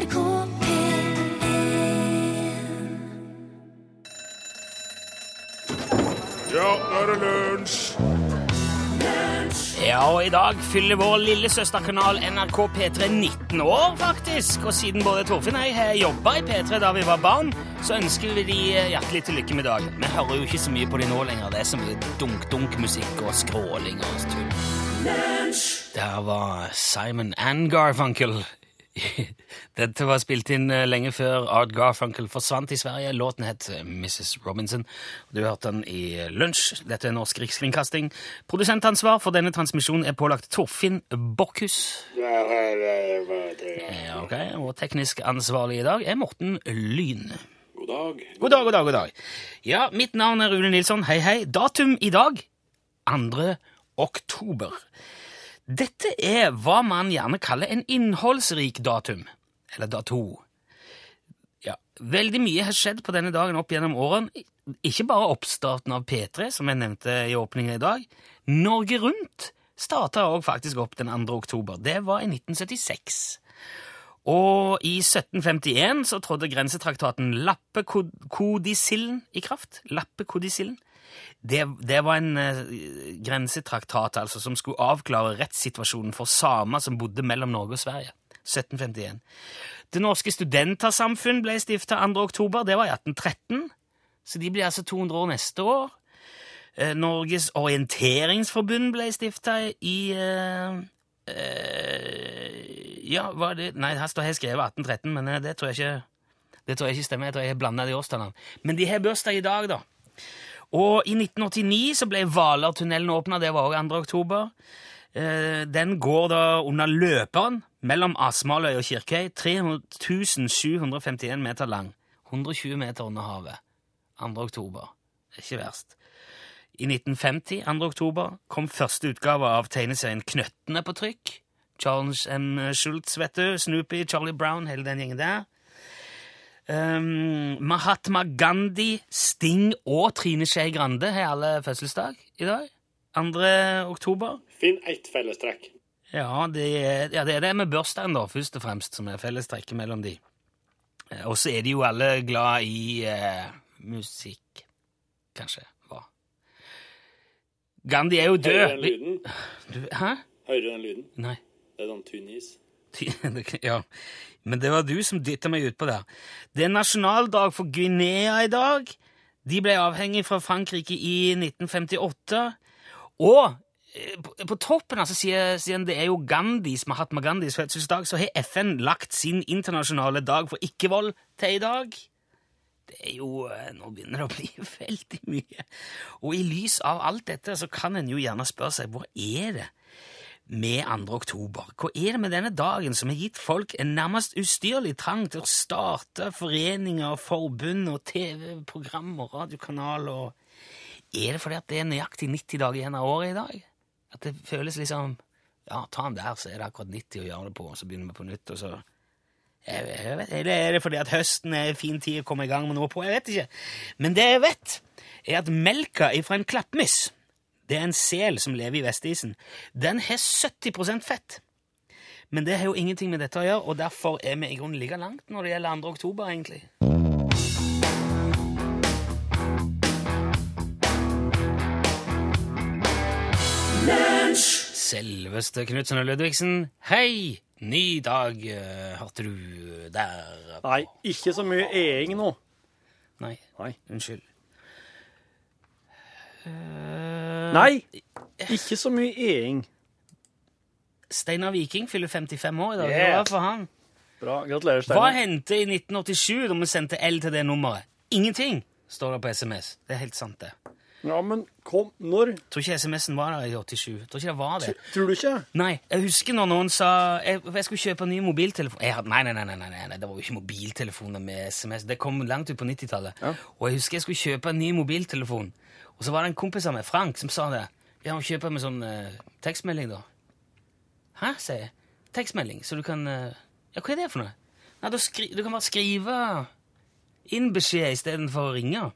NRK P1 Ja, nå er det lunsj! Ja, og i dag fyller vår lillesøsterkanal NRK P3 19 år, faktisk. Og siden både Torfinn og jeg har jobba i P3 da vi var barn, så ønsker vi de hjertelig til lykke med dagen. Vi hører jo ikke så mye på de nå lenger. Det er så mye dunk-dunk-musikk og skråling og tull. Der var Simon and Garfunkel. Dette var spilt inn eh, lenge før Art Garfunkel forsvant i Sverige. Låten het eh, Mrs. Robinson. Du hørte den i Lunsj. Dette er Norsk Rikskringkasting. Produsentansvar for denne transmisjonen er pålagt Torfinn Bokkhus. Ja, ok. Og teknisk ansvarlig i dag er Morten Lyn. God dag. God dag, god dag, god dag. Ja, mitt navn er Rune Nilsson. Hei, hei. Datum i dag 2. oktober. Dette er hva man gjerne kaller en innholdsrik datum. Eller dato. Ja, veldig mye har skjedd på denne dagen opp gjennom årene. Ikke bare oppstarten av P3, som jeg nevnte i åpningen i dag. Norge Rundt starta òg faktisk opp den 2. oktober. Det var i 1976. Og i 1751 så trådte grensetraktaten Lappekodisillen i kraft. Lappekodicillen. Det, det var en eh, grensetraktat altså, som skulle avklare rettssituasjonen for samer som bodde mellom Norge og Sverige. 1751. Det norske studentersamfunn ble stifta 2. oktober. Det var i 1813. Så de blir altså 200 år neste år. Eh, Norges orienteringsforbund ble stifta i eh, eh, Ja, var det Nei, her står jeg skrevet 1813, men eh, det tror jeg ikke det tror jeg ikke stemmer. Jeg tror jeg har blanda de årstallene. Men de har bursdag i dag, da. Og i 1989 så ble Hvalertunnelen åpna. Det var òg 2. oktober. Eh, Den går da under løperen mellom Asmaløy og Kirkøy. 3751 meter lang. 120 meter under havet. 2. oktober. Det er ikke verst. I 1950, 2. oktober, kom første utgave av tegneserien Knøttene på trykk. Charles M. Schultz, vet du. Snoopy, Charlie Brown, hele den gjengen der. Um, Mahatma Gandhi, Sting og Trine Skei Grande har alle fødselsdag i dag. 2. oktober. Finn ett fellestrekk. Ja, det er, ja, det er det med bursdagen, da, først og fremst, som er fellestrekket mellom de. Eh, Og så er de jo alle glad i eh, musikk, kanskje. Hva? Gandhi er jo Hører du den død. Lyden? Du, hæ? Hører du den lyden? Nei. Det er sånn Tunis. ja, men det var du som dytta meg utpå der. Det er nasjonaldag for Guinea i dag. De ble avhengig fra Frankrike i 1958. Og eh, på, toppen, altså, siden, det er jo Gandhis, Mahatma Gandhis fødselsdag, så har FN lagt sin internasjonale dag for ikke-vold til i dag. Det er jo eh, Nå begynner det å bli veldig mye. Og i lys av alt dette så kan en jo gjerne spørre seg hvor er det med 2. oktober? Hva er det med denne dagen som har gitt folk en nærmest ustyrlig trang til å starte foreninger, forbund og TV-program og radiokanal og Er det fordi at det er nøyaktig 90 dager igjen av året i dag? At det føles liksom Ja, ta den der, så er det akkurat 90 å gjøre det på, og så begynner vi på nytt, og så Eller er det fordi at høsten er en fin tid å komme i gang med noe på? Jeg vet ikke. Men det jeg vet, er at melka ifra en klappmyss det er en sel som lever i Vestisen. Den har 70% fett. Men det har jo ingenting med dette å gjøre, og derfor er vi i grunnen like langt når det gjelder 2. oktober, egentlig. Selveste Knutsen og Ludvigsen. Hei! Ny dag, eh, hørte du der. Nei, ikke så mye e-ing nå. Nei, Nei. unnskyld. Eh, Nei, ikke så mye e-ing. Steinar Viking fyller 55 år i dag. Yeah. For han? Bra, gratulerer, Hva hendte i 1987 da vi sendte L til det nummeret? Ingenting, står det på SMS. Det er helt sant, det. Ja, men kom, når? Tror ikke SMS-en var der i 87. Tror ikke det var det. Tror du ikke? Nei, jeg husker når noen sa jeg, jeg skulle kjøpe en ny mobiltelefon hadde- nei, nei, nei, nei, nei, det var jo ikke mobiltelefoner med SMS. Det kom langt ut på 90-tallet. Ja. Og jeg husker jeg skulle kjøpe en ny mobiltelefon. Og så var det en kompis av meg, Frank, som sa det. Ja, han kjøper med sånn eh, tekstmelding, da. Hæ, sier jeg. Tekstmelding, så du kan eh, Ja, hva er det for noe? Nei, du, Du kan bare skrive inn beskjed istedenfor å ringe.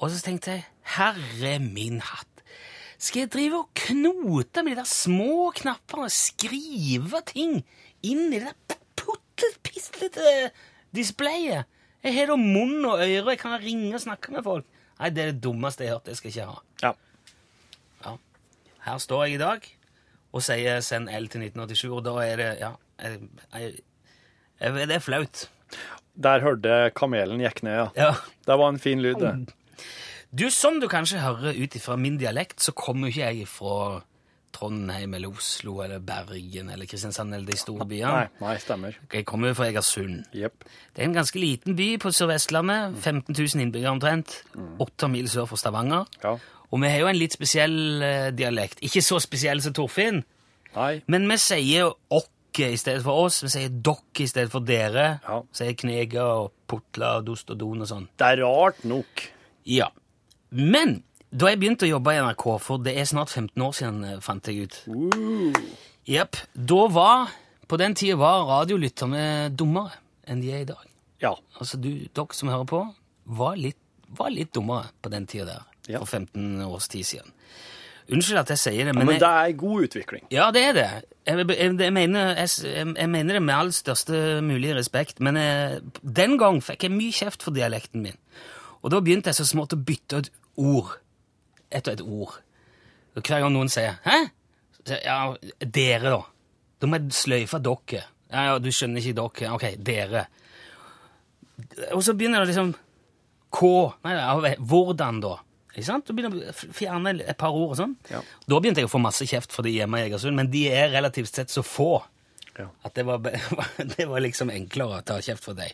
Og så tenkte jeg, herre min hatt, skal jeg drive og knote med de der små knappene skrive ting inn i det der puttelpiss displayet. Jeg har da munn og ører, jeg kan ringe og snakke med folk. Nei, det er det dummeste jeg har hørt. Det skal jeg ikke ha. Ja. Ja. Her står jeg i dag og sier 'send L til 1987', og da er det Ja, jeg, jeg, jeg, det er flaut. Der hørte kamelen gikk ned, ja. Ja. Det var en fin lyd, det. Du, Som du kanskje hører ut ifra min dialekt, så kommer jo ikke jeg fra Trondheim eller Oslo eller Bergen eller Kristiansand eller de store byene. Nei, nei, stemmer. Jeg kommer jo fra Egersund. Yep. Det er en ganske liten by på Sør-Vestlandet. 15 000 innbyggere omtrent. Åtte mil sør for Stavanger. Ja. Og vi har jo en litt spesiell eh, dialekt. Ikke så spesiell som Torfinn, Nei. men vi sier okke i stedet for oss. Vi sier dokk i stedet for dere. Ja. Vi sier knega og putla og dost og don og sånn. Det er rart nok. Ja. Men da jeg begynte å jobbe i NRK, for det er snart 15 år siden, eh, fant jeg ut Jepp. Da var På den tida var radiolytterne dummere enn de er i dag. Ja. Altså, du, dere som hører på, var litt, var litt dummere på den tida der. Ja. For 15 års tid siden. Unnskyld at jeg sier det, Men, men, men det er god utvikling. ja, det er det. Jeg, jeg, jeg, mener, mener det med all største mulige respekt, men den gang fikk jeg mye kjeft for dialekten min. Og da begynte jeg så smått å bytte ut ord. Ett og ett ord. Og hver gang noen sier 'hæ?' Så, ja, dere, da. Da må jeg sløyfe dere. Ja, ja, du skjønner ikke dere. Ok, dere. Og så begynner det liksom K. Nei, ja, hvordan da? Ikke sant? Du begynner å fjerne et par ord og sånn. Ja. Da begynte jeg å få masse kjeft for de hjemme i Egersund, men de er relativt sett så få Ja. at det var, det var liksom enklere å ta kjeft for deg.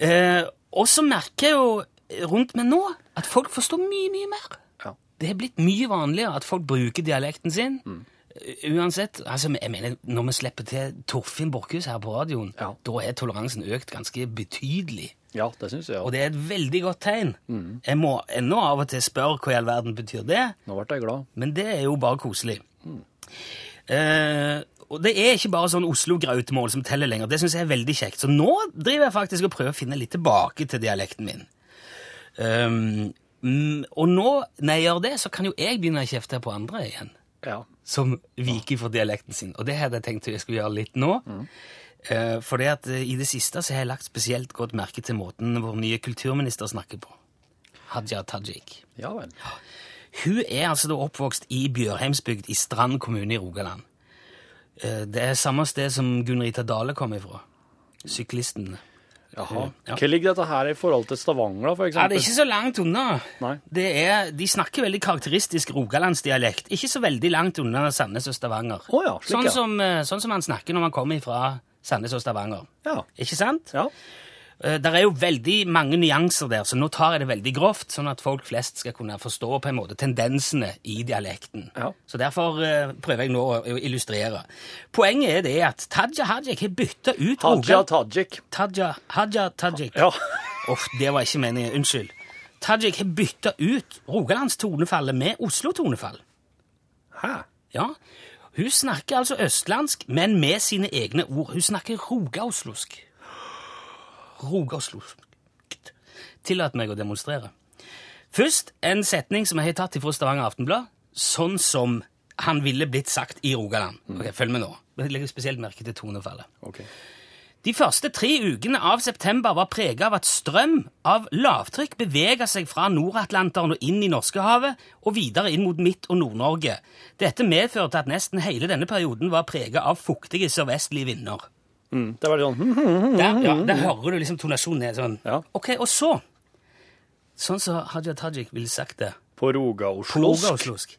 Eh, og så merker jeg jo rundt meg nå at folk forstår mye, mye mer. Ja. Det er blitt mye vanligere at folk bruker dialekten sin. Mm. Uansett, altså, jeg mener, Når vi slipper til Torfinn Borchhus her på radioen, Ja. da er toleransen økt ganske betydelig. Ja, det synes jeg. Og det er et veldig godt tegn. Mm. Jeg må ennå av og til spørre hva i all verden betyr det, Nå ble jeg glad. men det er jo bare koselig. Eh, og det er ikke bare sånn Oslo-grautemål som teller lenger. Det syns jeg er veldig kjekt. Så nå driver jeg faktisk og prøver å finne litt tilbake til dialekten min. Um, mm, og nå, når jeg gjør det, så kan jo jeg begynne å kjefte på andre igjen. Ja. Som viker for dialekten sin. Og det hadde jeg tenkt jeg skulle gjøre litt nå. Eh, for det at eh, i det siste så har jeg lagt spesielt godt merke til måten vår nye kulturminister snakker på. Hadia Tajik. Ja vel. Hun er altså da oppvokst i Bjørheimsbygd i Strand kommune i Rogaland. Uh, Det er samme sted som Gunn-Rita Dale kom ifra. Syklisten. Jaha. Ja. Hva ligger dette her i forhold til Stavanger, da, for eksempel? Ja, det er ikke så langt unna. Nei. Det er, de snakker veldig karakteristisk rogalandsdialekt. Ikke så veldig langt unna Sandnes og Stavanger. Oh, ja, slik, sånn, som, eh, sånn som man snakker når man kommer fra Sandnes og Stavanger. Ja. Ikke sant? Ja. Eh, Der er jo veldig mange nyanser der, så nå tar jeg det veldig grovt, sånn at folk flest skal kunne forstå på en måte tendensene i dialekten. Ja. Så derfor eh, prøver jeg nå å illustrere. Poenget er det at Taja Hajik har bytta ut Haja Tajik. Taja, Haja Tajik. Ja. Uff, det var ikke meningen. Unnskyld. Tajik har bytta ut Rogalandstonefallet med Oslo-tonefall. Hæ? Ja. Hun snakker altså østlandsk, men med sine egne ord. Hun snakker rogaoslosk. Rogaoslosk. Tillat meg å demonstrere. Først en setning som jeg har tatt fra Stavanger Aftenblad, sånn som han ville blitt sagt i Rogaland. Ok, Følg med nå. Jeg legger spesielt merke til tonefallet. Okay. De første tre ukene av september var prega av at strøm av lavtrykk bevega seg fra Nord-Atlanteren og inn i Norskehavet og videre inn mot Midt- og Nord-Norge. Dette medførte at nesten hele denne perioden var prega av fuktige sørvestlige vinder. Mm. Det veldig sånn hm, hm, hm. Der, ja, der hører du liksom tonasjonen ned sånn. Ja. Ok, og så Sånn som Hadia Tajik ville sagt det. På Rogaoslosk.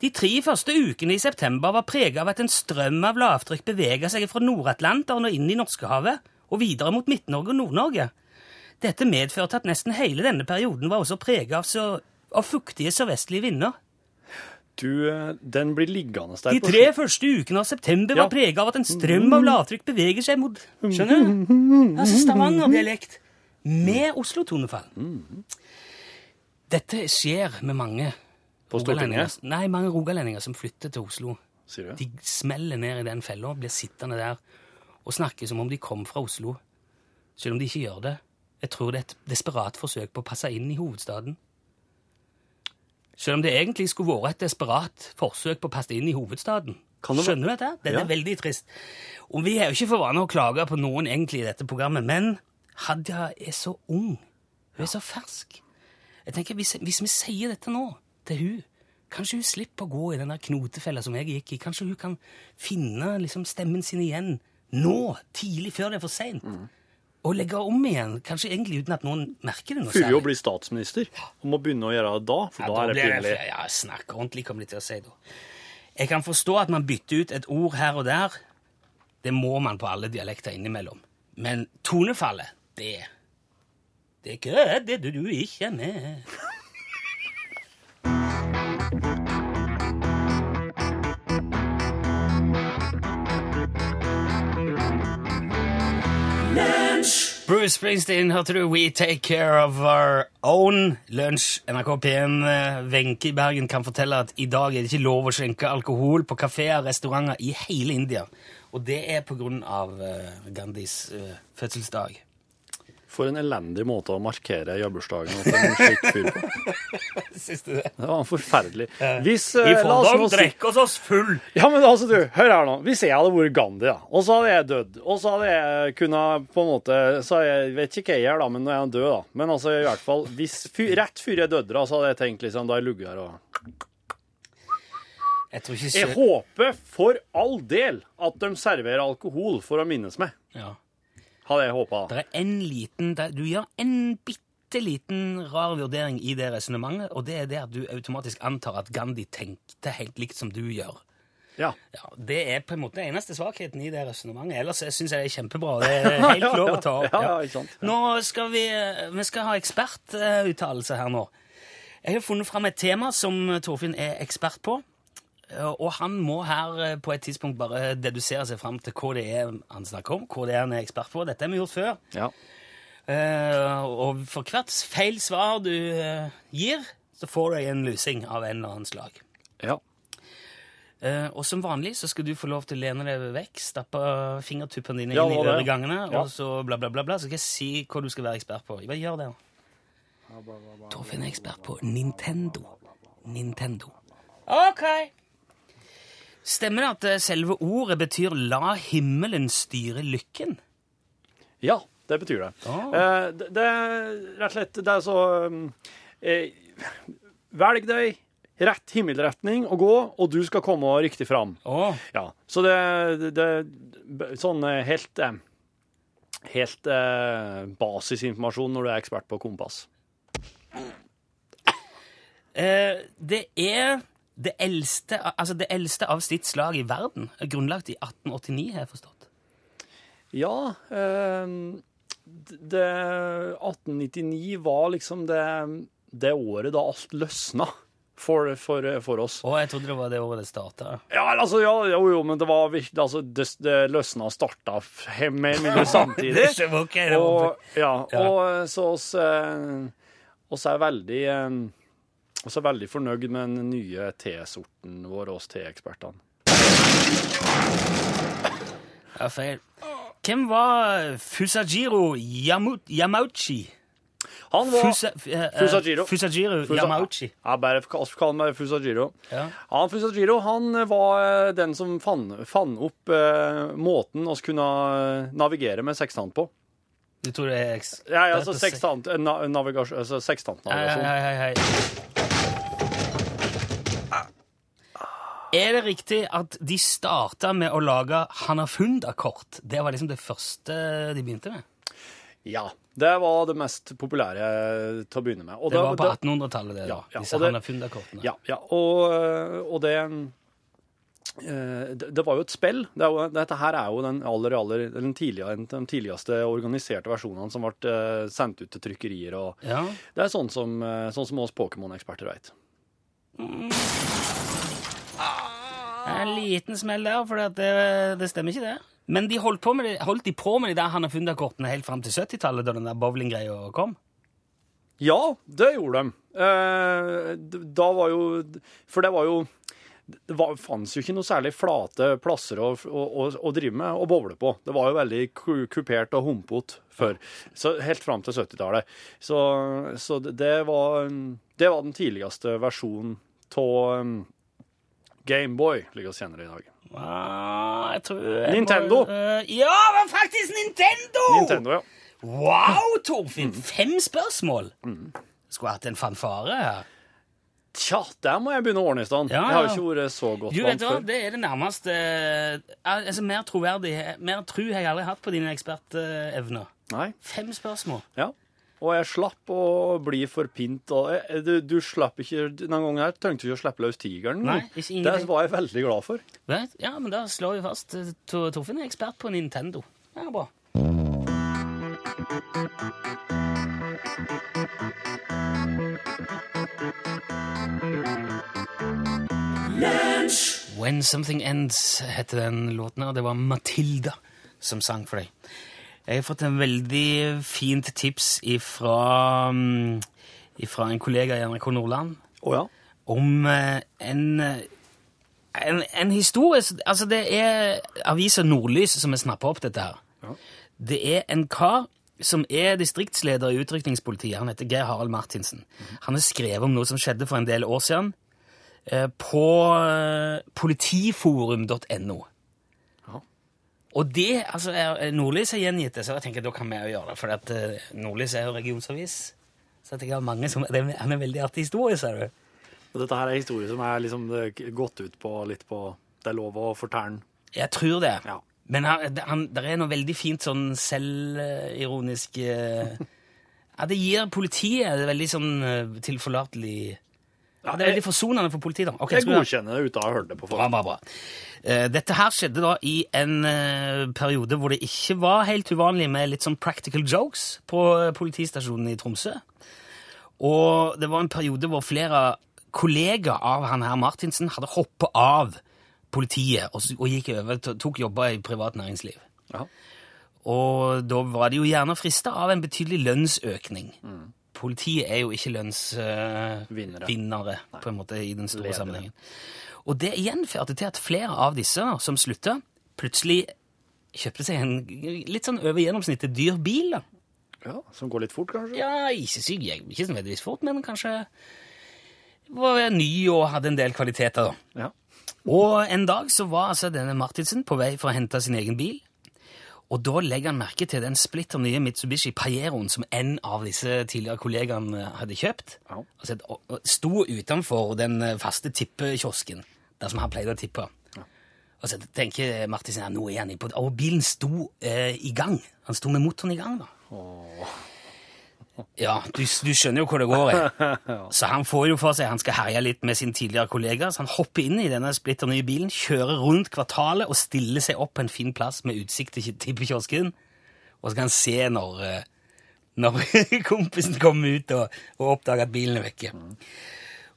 De tre første ukene i september var prega av at en strøm av lavtrykk bevega seg fra Nord-Atlanteren og inn i Norskehavet og videre mot Midt-Norge og Nord-Norge. Dette medførte at nesten hele denne perioden var også prega av, så- av fuktige sørvestlige vinder. Du, eh, den blir liggende der De tre første ukene av september var Ja. prega av at en strøm av lavtrykk beveger seg mot Skjønner du? Altså Stavanger-dialekt med Oslo-tonefall. Dette skjer med mange På Stortinget? Nei, mange rogalendinger som flytter til Oslo. Sier du? De smeller ned i den fella og blir sittende der og snakker som om de kom fra Oslo. Selv om de ikke gjør det. Jeg tror det er et desperat forsøk på å passe inn i hovedstaden. Selv om det egentlig skulle vært et desperat forsøk på å passe inn i hovedstaden. Skjønner du dette? Det er veldig trist. Og vi er jo ikke for vane å klage på noen egentlig i dette programmet, men Hadia er så ung. Hun er så fersk. Jeg tenker, Hvis, hvis vi sier dette nå til hun, kanskje hun slipper å gå i den der knotefella som jeg gikk i. Kanskje hun kan finne liksom, stemmen sin igjen nå, tidlig, før det er for seint. Og legge om igjen, kanskje egentlig uten at noen merker det noe jo å bli statsminister. Og må begynne å gjøre det da, for Ja, da er det pinlig. Ja, snakk ordentlig, kommer de til å si da. Jeg kan forstå at man bytter ut et ord her og der. Det må man på alle dialekter innimellom. Men tonefallet, det Det kødder du ikke med. Bruce Springsteen, hørte du We Take Care of Our Own. Lunsj, NRK P1. eh, Wenche i Bergen kan fortelle at i dag er det ikke lov å skjenke alkohol på kafeer og restauranter i hele India. Og det er på grunn av eh, Gandhis eh, fødselsdag. For en elendig måte å markere jobbursdagen til en slik fyr på. Syns du det? Det var forferdelig. Hvis, Vi eh, får la oss da nå si drikke oss oss full! Ja, men altså, du, hør her nå. Hvis jeg hadde vært Gandhi, da, og så hadde jeg dødd, og så hadde jeg kunnet på en måte Så jeg vet ikke hva jeg gjør, da, men når jeg er død, da. Men altså, i hvert fall hvis, fyr, Rett før jeg døde, da, så hadde jeg tenkt liksom Da jeg ligget her og Jeg tror ikke Jeg håper for all del at de serverer alkohol for å minnes meg. ja. Hadde jeg håpa. Det er en liten det- Du gjør en bitte liten rar vurdering i det resonnementet, og det er det at du automatisk antar at Gandhi tenkte helt likt som du gjør. Ja. Ja, Det er på en måte den eneste svakheten i det resonnementet. Ellers syns jeg det er kjempebra. Det er helt lov å ta opp. Ja, ja. Nå skal vi, vi skal ha ekspertuttalelse her nå. Jeg har funnet fram et tema som Torfinn er ekspert på. Og han må her eh, på et tidspunkt bare dedusere seg fram til hva det er han snakker om. hva det er han er ekspert på. Dette har vi gjort før. ja. Uh, og for hvert feil svar du uh, gir, så får du en lusing av en eller annen slag. ja. Uh, og som vanlig så skal du få lov til å lene deg vekk, stappe fingertuppene dine Ja, inn i øregangene, Ja. og så bla, bla, bla, bla. Så skal jeg si hva du skal være ekspert på. Bare gjør det. Torfinn er ekspert på Nintendo. Nintendo. Ok. Stemmer det at eh, selve ordet betyr 'la himmelen styre lykken'? Ja, det betyr det. Ah. Eh, det, det er rett og slett Det er så eh, Velg deg rett himmelretning å gå, og du skal komme riktig fram. Oh. Ja, så det, det Sånn eh, helt eh, Helt eh, basisinformasjon når du er ekspert på kompass. Eh, det er det eldste, altså det eldste av sitt slag i verden. Er Grunnlagt i 1889, har jeg forstått. Ja eh, det, 1899 var liksom det, det året da alt løsna for, for, for oss. Å, jeg trodde det var det året det starta. Ja, altså, ja, jo, jo, men det var virkelig altså, Det, det løsna og starta mer eller samtidig. Og, ja, Ja. og eh, så oss, eh, oss er veldig er veldig fornøyd med den nye tesorten vår, oss teekspertene. Ja, feil. Hvem var Fusajiro Yamauchi? Han var Fusa, eh, eh, Fusajiro. Fusajiro Fusa- Yamauchi. Jeg bare kall kall meg Fusajiro. Ja. Han Fusajiro han var eh, den som fant fann opp eh, måten vi kunne navigere med sekstant på. Du tror det er eks... Ja, altså sekstant, eh, na, navigasjon, altså Hei, hei, hei, hei. Er det riktig at de starta med å lage Hanafunda-kort? Det var liksom det første de begynte med? Ja. Det var det mest populære til å begynne med. Og Det var på 1800-tallet, det, da. Ja, ja, disse Hanafunda-kortene. Ja, ja. Og, øh, og det, øh, det var jo et spill. Det jo, dette her er jo den aller, aller den tidligere, de tidligste organiserte versjonene som ble øh, sendt ut til trykkerier. og Ja. Det er sånn som, sånn som oss Pokémon-eksperter vet. En liten smell der, for det, det stemmer ikke, det. Men de holdt, på med det, holdt de på med de der Hanafunda-kortene helt fram til 70-tallet, da den der bowlinggreia kom? Ja, det gjorde de. Eh, da var jo For det var jo det var, fantes jo ikke noe særlig flate plasser å, å, å, å drive med og bowle på. Det var jo veldig kupert og humpete før. Så helt fram til 70-tallet. Så, så det, det var Det var den tidligste versjonen av Gameboy ligger senere i dag. Ah, jeg tror jeg Nintendo. Må, uh, ja, det var faktisk Nintendo! Nintendo, ja. Wow, Torfinn! Mm. Fem spørsmål! Skulle hatt en fanfare her. Tja, der må jeg begynne å ordne i stand. Ja, Jeg har jo ikke vært så godt Du vant før. Det er det nærmeste eh, altså, Mer troverdig Mer tru har jeg aldri hatt på dine ekspertevner. Nei, Fem spørsmål. ja. Og jeg slapp å bli forpint. Og jeg, du, du slapp ikke denne gangen her. Trengte ikke å slippe løs tigeren. Nei, Det var jeg veldig glad for. Vet? Ja, men da slår vi fast. Torfinn er ekspert på Nintendo. Det er bra. When Something Ends heter den låten her. Det var Matilda som sang for deg. Jeg har fått en veldig fint tips ifra, mm, ifra en kollega i NRK Nordland oh, ja? om eh, en, eh, en, en historie Altså, det er avisa Nordlys som har snappa opp dette her. Det er en kar som er distriktsleder i utrykningspolitiet. Han heter Geir Harald Martinsen. Han har skrevet om noe som skjedde for en del år siden eh, på politiforum.no. Og det, altså, er- Nordlys har gjengitt det, så jeg tenker da kan vi jo gjøre det. For at uh, Nordlys er jo regionsavis. Så jeg tenker at mange som, det er, han er en veldig artig historie, ser du. Og dette her er historie som er liksom eh, gått ut på litt på Det er lov å fortelle. Jeg tror det. Ja. Men det er noe veldig fint sånn selvironisk eh, Ja, det gir politiet det er veldig sånn eh, tilforlatelig ja, Det er veldig forsonende for politiet. da. Okay, Jeg godkjenner det uten å ha hørt det på Bra, bra, bra. Eh, Dette her skjedde da i en eh, periode hvor det ikke var helt uvanlig med litt sånn practical jokes på eh, politistasjonen i Tromsø. Og det var en periode hvor flere kollegaer av han her Martinsen hadde hoppa av politiet og, og gikk over, tok jobber i privat næringsliv. Ja. Og da var de jo gjerne frista av en betydelig lønnsøkning. Politiet er jo ikke lønnsvinnere Vinnere. vinnere, på en måte i den store Ledere. sammenhengen. Og det igjen førte til at flere av disse som slutta, plutselig kjøpte seg en litt sånn over gjennomsnittet dyr bil. da. ja, Som går litt fort, kanskje? Ja, ikke, sy- ikke nødvendigvis fort, men kanskje var ny og hadde en del kvaliteter. da. Ja. Og en dag så var altså denne Martinsen på vei for å hente sin egen bil. Og da legger han merke til den splitter nye Mitsubishi Pajeroen som en av disse tidligere kollegaene hadde kjøpt. Ja. Altså, sto utenfor den eh, faste tippekiosken, der som han pleide å tippe. Og så tenker Martin ja, nå er han i på Og bilen sto eh, i gang. Han sto med motoren i gang, da. Ja, du, du skjønner jo hvor det går. Jeg. Så han får jo for seg han skal herje litt med sin tidligere kollega, så han hopper inn i denne splitter nye bilen, kjører rundt kvartalet og stiller seg opp på en fin plass med utsikt til tippekiosken. Og så kan han se når, eh, når kompisen kommer ut og, og oppdager at bilen er vekke.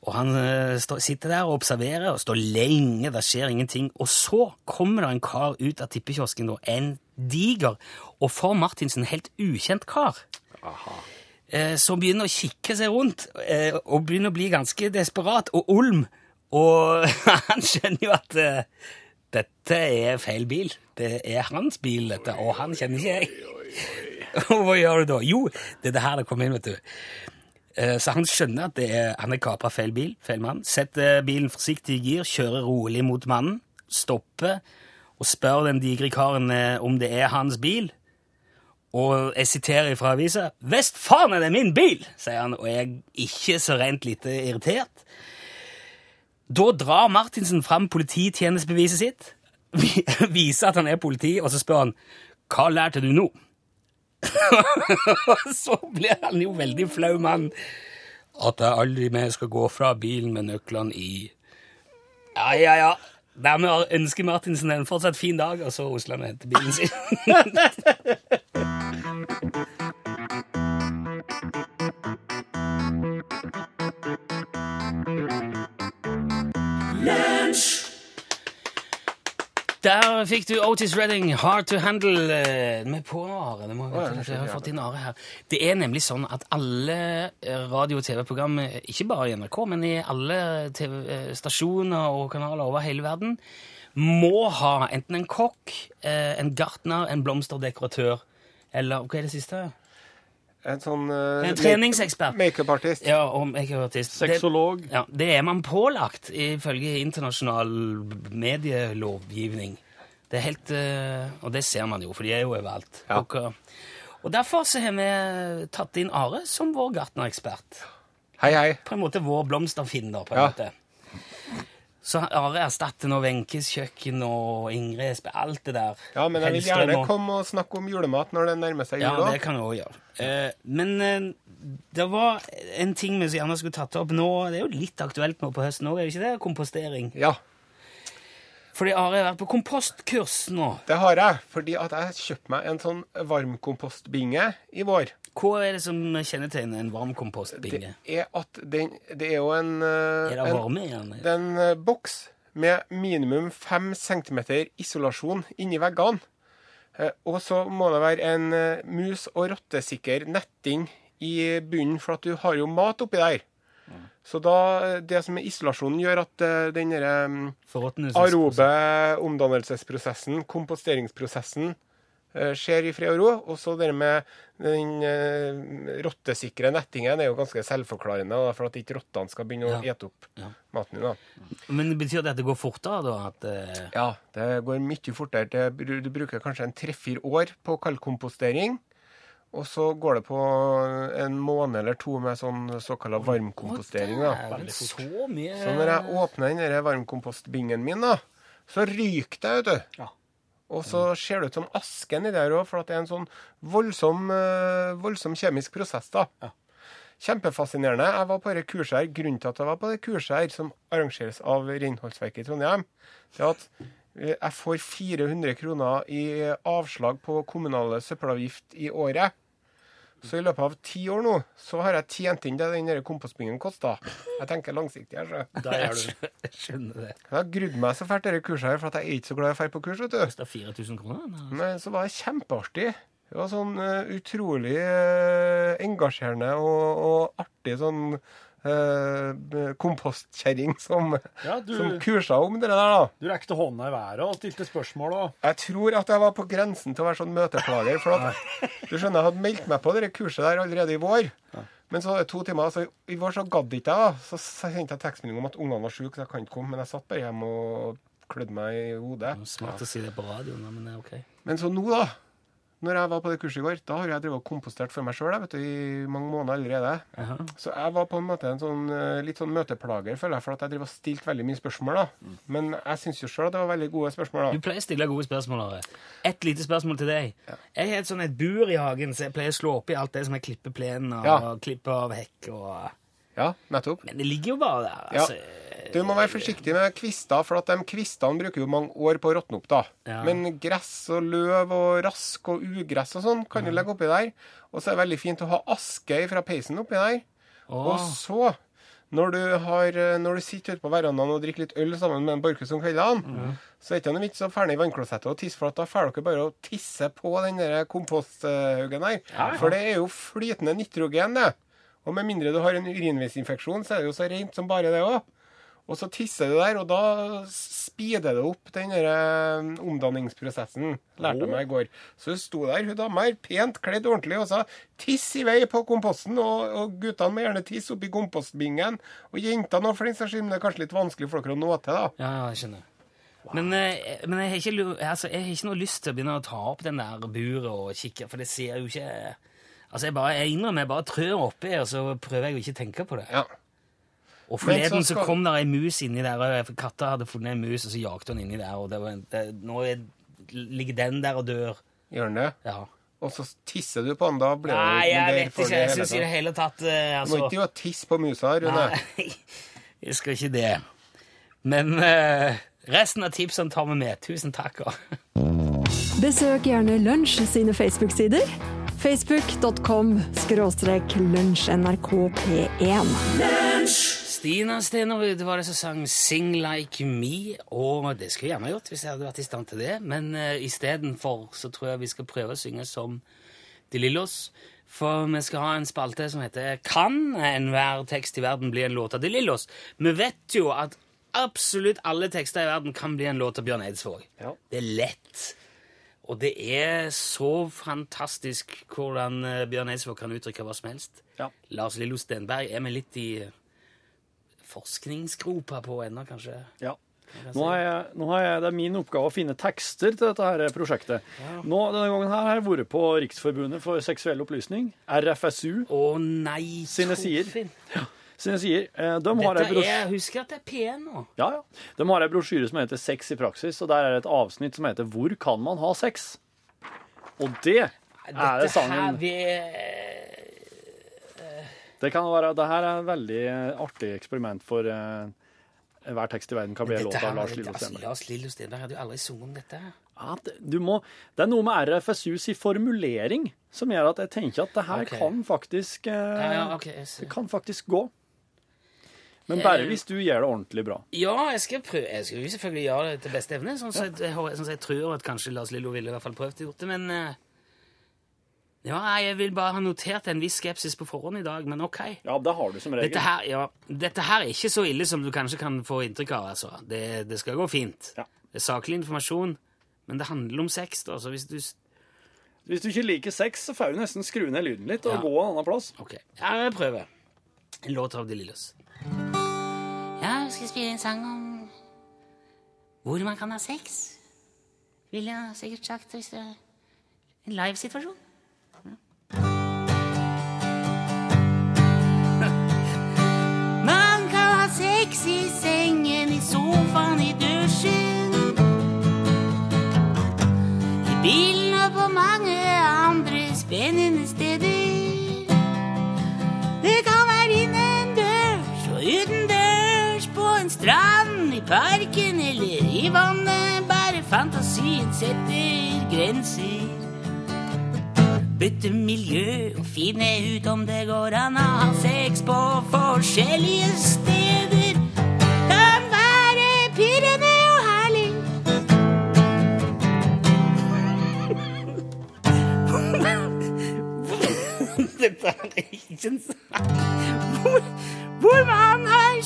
Og han stå, sitter der og observerer og står lenge, det skjer ingenting. Og så kommer det en kar ut av tippekiosken, en diger og for Martinsen helt ukjent kar eh, som begynner å kikke seg rundt eh, og begynner å bli ganske desperat og olm. Og han skjønner jo at eh, dette er feil bil. Det er hans bil, dette, og han kjenner ikke jeg. Og hva gjør du da? Jo, det er det her det kommer inn, vet du. Eh, Så han skjønner at er, han har kapra feil bil, feil mann. Setter bilen forsiktig i gir, kjører rolig mot mannen, stopper og spør den digre karen eh, om det er hans bil. Og jeg siterer fra avisa. 'Vest faen er det min bil!' sier han, og jeg er ikke så rent lite irritert. Da drar Martinsen fram polititjenestebeviset sitt, viser at han er politi, og så spør han 'Hva lærte du nå?' Så blir han jo veldig flau mann. At jeg aldri mer skal gå fra bilen med nøklene i Ja, ja, ja. Dermed ønsker Martinsen en fortsatt fin dag, og så rusler han og bilen sin. Der fikk du Otis Redding, 'Hard to Handle'. eh, Med på Are. Det må litt, jeg har fått inn Are her. Det er nemlig sånn at alle eh, radio- og TV-program, eh, ikke bare i NRK, men i alle TV-stasjoner og kanaler over hele verden, må ha enten en kokk, en gartner, en blomsterdekoratør eller Hva er det siste? En sånn uh, En treningsekspert. Makeupartist. Ja, og makeupartist. Det- Sexolog. Ja, det er man pålagt ifølge internasjonal medielovgivning. Det er helt, uh, Og det ser man jo, for de er jo overalt. Ja. Og, eh, og derfor så har vi tatt inn Are som vår gartnerekspert. Hei, hei. På en måte vår blomsterfinner. på en Ja. måte. Så Are erstatter nå Wenches kjøkken og Ingrid Espe, alt det der. Ja, men jeg vil gjerne og- komme og snakke om julemat når det nærmer seg Ja, det kan jeg også gjøre. Eh, men eh, det var en ting vi så gjerne skulle tatt opp nå. Det er jo litt aktuelt nå på høsten òg, er det ikke det? Kompostering. Ja, Fordi Are har vært på kompostkurs nå. det har jeg. Fordi at jeg kjøpte meg en sånn varmkompostbinge i vår. Hva er det som kjennetegner en varmkompostbinge? Det er at den Det er jo en eh, Er det varme i den? Det er en eh, boks med minimum 5 cm isolasjon inni veggene. Eh, Og så må det være en eh, mus- og rottesikker netting i bunnen, for at du har jo mat oppi der. Så da, det som er isolasjonen, gjør at eh, den derre mm, arobe omdannelsesprosessen, komposteringsprosessen, eh, skjer i fred og ro. Og så det med den eh, rottesikre nettingen er jo ganske selvforklarende, da, for at ikke rottene skal begynne å Ja. ete opp Ja. maten din. Men betyr det at det går fortere, da? At, uh... Ja, det går mye fortere. Du bruker kanskje en tre-fire år på kaldkompostering. Og så går det på en måned eller to med sånn såkalla varmkompostering. da. Så mye Så når jeg åpner den varmkompostbingen min, da, så ryker det, vet du. Ja. Og så ser det ut som asken i der òg, for at det er en sånn voldsom, eh, voldsom kjemisk prosess. da. Kjempefascinerende. Jeg var på det kurset her. Grunnen til at jeg var på det kurset her, som arrangeres av Reinholdsverket i Trondheim, det er at jeg får 400 kroner i avslag på kommunale søppelavgift i året. Så i løpet av ti år nå, så har jeg tjent inn det den kompostbingen kosta. Jeg tenker langsiktig her, så. Der er du. Jeg skjønner det. Jeg har grudd meg så fælt til dette kurset her, for at jeg er ikke så glad i å dra på kurs, vet du. Det er 4000 kroner? Men så var det kjempeartig. Det var sånn eh, utrolig eh, engasjerende og, og artig sånn uh, kompostkjerring som, Ja, du, som kursa om det der, da. du rekte hånda i været og stilte spørsmål. Og... Jeg tror at jeg var på grensen til å være sånn møteplager. For at, du skjønner, jeg hadde meldt meg på det kurset der allerede i vår. Men så to timer, så i vår så gadd ikke jeg. da. Så sendte jeg tekstmelding om at ungene var syke, så jeg kan ikke komme. Men jeg satt bare hjemme og klødde meg i hodet. Smart å si det på radioen, men det er ok. Men så nå, da. Når jeg var på det kurset i går, da har jeg drevet og kompostert for meg sjøl i mange måneder allerede. Aha. Så jeg var på en måte en sånn, eh, litt sånn møteplager, føler jeg, for at jeg drev og stilte veldig mye spørsmål. da. Men jeg syns jo sjøl at det var veldig gode spørsmål. Du pleier å stille gode spørsmål. Are. Et lite spørsmål til deg. Jeg har et sånn et bur i hagen, så jeg pleier å slå opp i alt det som er klippe plenen og Ja. klippe av hekk. og... Ja, nettopp. Men det ligger jo bare der. Ja. Du må være forsiktig med kvister, for at de kvistene bruker jo mange år på å råtne opp. da. Ja. Men gress og løv og rask og ugress og sånn kan du legge oppi der. Og så er det veldig fint å ha aske fra peisen oppi der. Åh. Og så, når du, har, når du sitter ute på verandaen og drikker litt øl sammen med en Borchhus om kveldene, så er det ikke noe vits å ferne i vannklosettet og tisse, for at da får dere bare å tisse på den der komposthaugen ja. For det er jo flytende nitrogen, det. Og med mindre du har en urinveisinfeksjon, så er det jo så rent som bare det òg. Og så tisser du der, og da speeder det opp den der eh, omdanningsprosessen. Lærte jeg meg i går. Så hun sto der, hun dama her, pent kledd ordentlig, og sa 'tiss i vei på komposten', og, og guttene må gjerne tisse oppi kompostbingen. Og jentene òg, for den saks skyld, men det er kanskje litt vanskelig for dere å nå til, da. Ja, ja, jeg skjønner. Men, eh, men jeg, har ikke, altså, jeg har ikke noe lyst til å begynne å ta opp den der buret og kikke, for det ser jo ikke Altså, jeg, bare, jeg innrømmer, jeg bare trør oppi, og så prøver jeg å ikke tenke på det. Ja. Og forleden så så kom der ei mus inni der, og katta hadde funnet en mus, og så jagde hun inni der, og det var, en- det, nå er, ligger den der og dør. Gjør den det? Ja. Og så tisser du på den, da blir Nei, jeg vet ikke. Jeg syns i det hele tatt eh, Du må altså, ikke jo ha tisse på musa, Rune. Nei, jeg skal ikke det. Men uh, resten av tipsene tar vi med. Tusen takk. Besøk gjerne Lunsj sine Facebook-sider. Facebook.com skråstrek lunsjnrkp1. Stina Stenerud var det som sang 'Sing Like Me', og det skulle jeg gjerne gjort hvis jeg hadde vært i stand til det, men uh, istedenfor så tror jeg vi skal prøve å synge som De Lillos. For vi skal ha en spalte som heter 'Kan enhver tekst i verden bli en låt av De Lillos?' Vi vet jo at absolutt alle tekster i verden kan bli en låt av Bjørn Eidsvåg. Ja. Det er lett. Og det er så fantastisk hvordan eh, Bjørn Eidsvåg kan uttrykke hva som helst. Ja. Lars Lillo Stenberg er vi litt i forskningsgropa på ennå, kanskje. Ja. Nå har jeg, nå har jeg, det er min oppgave å finne tekster til dette her prosjektet. Nå, denne gangen her har jeg vært på Riksforbundet for seksuell opplysning, RFSU, Å nei, Sine sider. Ja, sine sider. Eh, De har, Dette er, husk at det er P1 nå. ja, ja. De har ei brosjyre som heter Sex i praksis, og der er det et avsnitt som heter Hvor kan man ha sex? Og det er det Dette her sangen vi Det kan være, det her er et veldig artig eksperiment for uh, hver tekst i verden kan bli en låt av Lars Lillo altså, Stenberg. Lars Lillo Stenberg hadde jo aldri sunget om dette. Ja, det, du må, det er noe med RFSUs i formulering som gjør at jeg tenker at det her okay. kan faktisk uh, Ja, ja, okay. Det kan faktisk gå. Men bare hvis du gjør det ordentlig bra. Ja, jeg skal prøve. Jeg skal selvfølgelig gjøre det til beste evne, sånn som jeg, sånn jeg tror at kanskje Lars Lillo ville i hvert fall prøvd å gjøre det, men eh, Ja, jeg vil bare ha notert en viss skepsis på forhånd i dag, men OK. Ja, det har du som regel. Dette her, ja, dette her er ikke så ille som du kanskje kan få inntrykk av. altså. Det, det skal gå fint. Ja. Det er saklig informasjon, men det handler om sex. da, så hvis du... Hvis du ikke liker sex, så får du nesten skru ned lyden litt og Ja. gå en annen plass. Ok, ja, jeg prøver. En låt av De Lillos. Ja, jeg skal spille en sang om hvor man kan ha sex. Ville jeg sikkert sagt hvis det er en live-situasjon. Sofaen, i dusjen. I bilen og på mange andre spennende steder. Det kan være innendørs og utendørs, på en strand, i parken eller i vannet. Bare fantasien setter grenser. Bytte miljø og finne ut om det går an å ha sex på forskjellige steder. Dette er ikke en hvor, hvor man har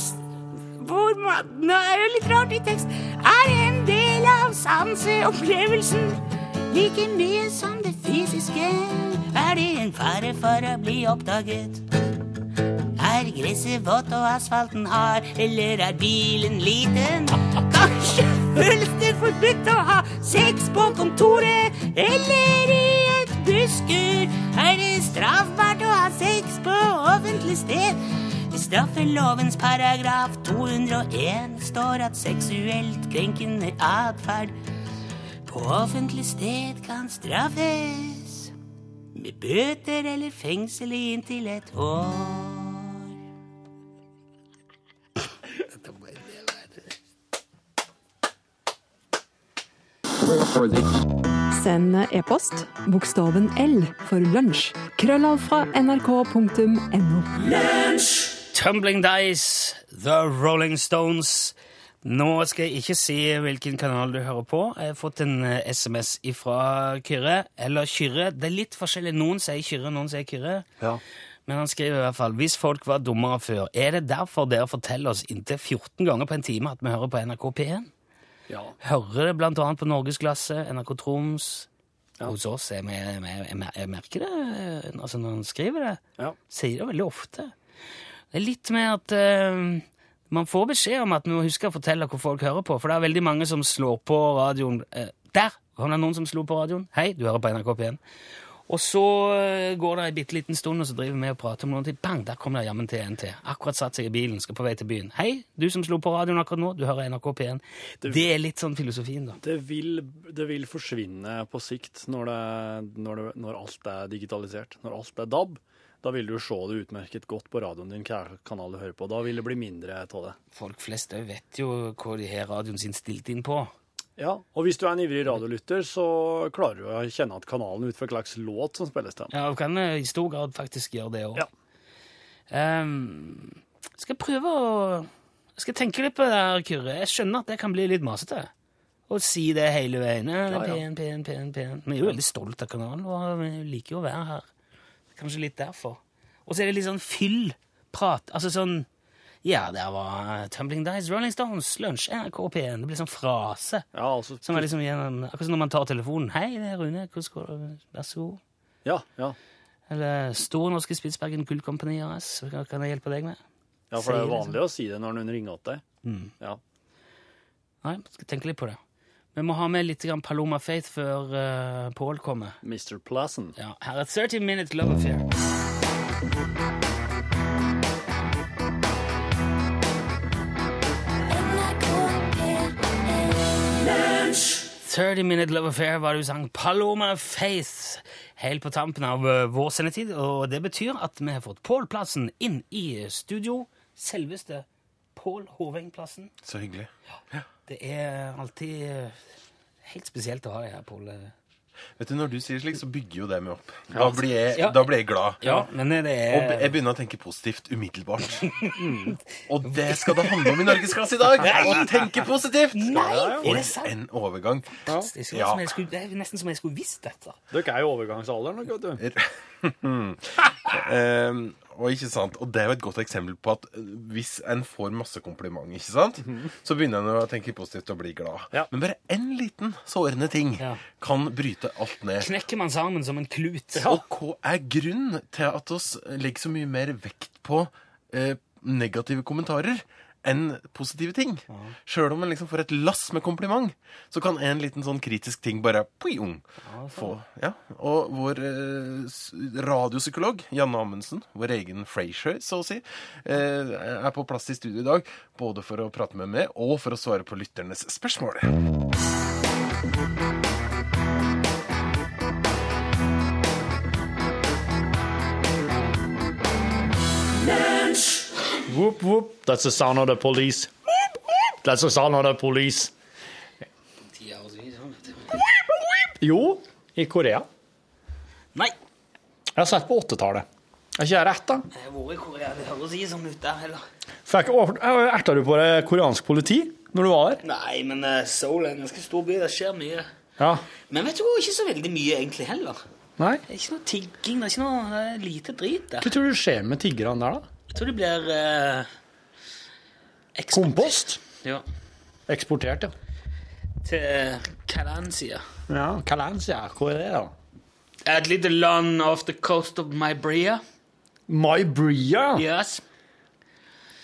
Hvor man Nå er det litt rart i tekst. Er en del av sanseopplevelsen like mye som det fysiske. Er det en fare for å bli oppdaget? Er gresset vått og asfalten hard, eller er bilen liten? Kanskje føles det forbudt å ha sex på kontoret, eller i et busskur? Er det straffbart å ha sex på offentlig sted? I straffelovens paragraf 201 står at seksuelt krenkende atferd på offentlig sted kan straffes med bøter eller fengsel i inntil et år. Send e-post bokstaven L for lunsj. Krøllav fra nrk.no. Tumbling Dice, The Rolling Stones. Nå skal jeg ikke si hvilken kanal du hører på. Jeg har fått en eh, SMS fra Kyrre, eller Kyrre. Det er litt forskjellig. Noen sier Kyrre, noen sier Kyrre. Ja. Men han skriver i hvert fall hvis folk var dummere før, er det derfor dere forteller oss inntil 14 ganger på en time at vi hører på NRK P1? Ja. Hører det annet på Norgesglasset, NRK Troms. Ja. Hos oss vi, jeg, jeg, jeg merker det altså når han skriver det. Ja. Sier det veldig ofte. Det er litt med at uh, man får beskjed om at vi må huske å fortelle hvor folk hører på, for det er veldig mange som slår på radioen. uh, der var det noen som slo på radioen. Hei, du hører på NRK P1. Og så eh, går det en bitte liten stund, og så driver vi og prater om noe til. Bang, der kom det jammen til en til. Akkurat satt seg i bilen, skal på vei til byen. Hei, du som slo på radioen akkurat nå, du hører NRK P1. Det er litt sånn filosofien, da. Det vil, det vil forsvinne på sikt når, det, når, det, når alt er digitalisert. Når alt er DAB, da vil du se det utmerket godt på radioen din, hva kanal du hører på. Da vil det bli mindre av det. Folk flest òg vet jo hva de har radioen sin stilt inn på. Ja, og hvis du er en ivrig radiolytter, så klarer du å kjenne at kanalen ut fra hva slags låt som spilles til. Ja, og kan eh, i stor grad faktisk gjøre det òg. Ja. skal prøve å Skal tenke litt på det her, Kyrre. Jeg skjønner at det kan bli litt masete. Å si det hele veien. Ja, ja. pen, pen, pen, pen. Vi er jo veldig stolt av kanalen, og vi liker jo å være her. Kanskje litt derfor. Og så er det litt sånn fyll-prat. Altså sånn Ja, der var Tumbling Dice, Rolling Stones, Lunsj, NRK P1. Det blir sånn frase. Ja, altså Som er liksom gjennom, akkurat som når man tar telefonen. 'Hei, det er Rune. Hvordan går det? Vær så god.' Ja, ja. Eller 'Store Norske Spitsbergen Gullkompani AS. Hva kan jeg hjelpe deg med?' ja, for det er vanlig å si det når noen ringer til deg. Ja. Nei, skal tenke litt på det. Vi må ha med litt Paloma Faith før uh, Pål kommer. Mr. Plassen. Ja, her er 30 Minute Love Affair. «30 Minute Love Affair var det du sang Paloma Face helt på tampen av eh, vår sendetid. Og det betyr at vi har fått Pål Plassen inn i studio. Selveste Pål Hoveng-plassen. Så hyggelig. Det er alltid eh, helt spesielt å ha deg her, Pål. Vet du, Når du sier slik, så bygger jo det meg opp. Da blir jeg, Ja. da blir jeg glad. Ja, men det Og er jeg begynner å tenke positivt umiddelbart. Og det skal det handle om i Norgesklasse i dag! Å tenke positivt! Nei, er det sant? en overgang. fantastisk. Det Ja. som jeg skulle- det er nesten som jeg skulle visst dette. Dere er jo overgangsalderen, dere, vet du. Ehm, og ikke sant? Og det er jo et godt eksempel på at eh, hvis en får masse kompliment, ikke sant? så begynner en å tenke positivt og bli glad. Ja. Men bare én liten sårende ting Ja. kan bryte alt ned. Knekker man sammen som en klut. Og hva er grunnen til at oss legger så mye mer vekt på eh, negative kommentarer enn positive ting? Sjøl om en liksom får et lass med kompliment, så kan en liten sånn kritisk ting bare poing, få ja. Og vår eh, radiopsykolog Janne Amundsen, vår egen Frazier, så å si, eh, er på plass i studio i dag, både for å prate med meg og for å svare på lytternes spørsmål. Whoop, whoop. That's the sound of the police. That's the sound of the police. Jo, i Korea. Nei, Jeg har sett på 80-tallet. Er ikke jeg rett, da? jeg har vært i Korea. Det høres ikke sånn ut der heller. Fikk, erta du på det koreansk politi når du var der? Nei, men uh, Seoul er en ganske stor by. Det skjer mye. Ja. Men vet du hva, ikke så veldig mye egentlig heller. Nei? Det er ikke noe tigging, det er ikke noe det er lite drit der. Hva tror du skjer med tiggerne der, da? Jeg tror de blir eksportert. Kompost? Ja. Eksportert, ja. Til Calancia. Ja, Calancia. hvor er det, da? Et lite land off the coast of Mybria. Mybria? Yes.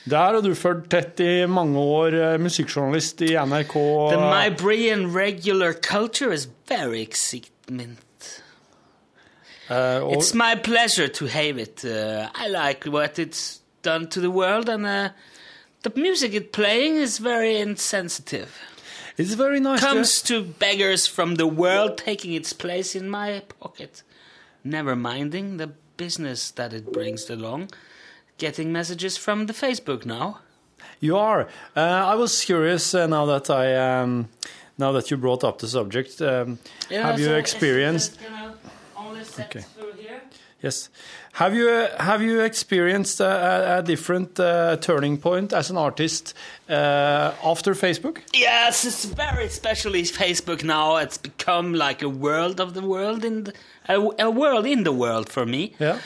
Der har du ført tett i mange år, eh, musikkjournalist i NRK. The Mybrian regular culture is very excitement. Og, It's my pleasure to have it. Uh, I like what it's done to the world, and uh, the music it's playing is very insensitive. it's very nice. Comes to beggars from the world taking its place in my pocket, never minding the business that it brings along. Getting messages from the Facebook now. You are. Uh, I was curious uh, now that I um, now that you brought up the subject. Um, have you experienced? Okay. Yes. Have you have you experienced a, a, a different uh, turning point as an artist uh, after Facebook? Yes, it's very especially Facebook now. It's become like a world of the world in the, a, a world in the world for me. Yeah.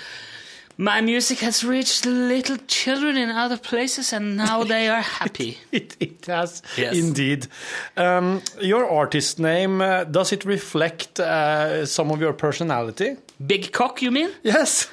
My music has reached little children in other places, and now they are happy. It, it has Yes. indeed. Um, your artist name uh, does it reflect uh, some of your personality? Big cock, you mean? Yes.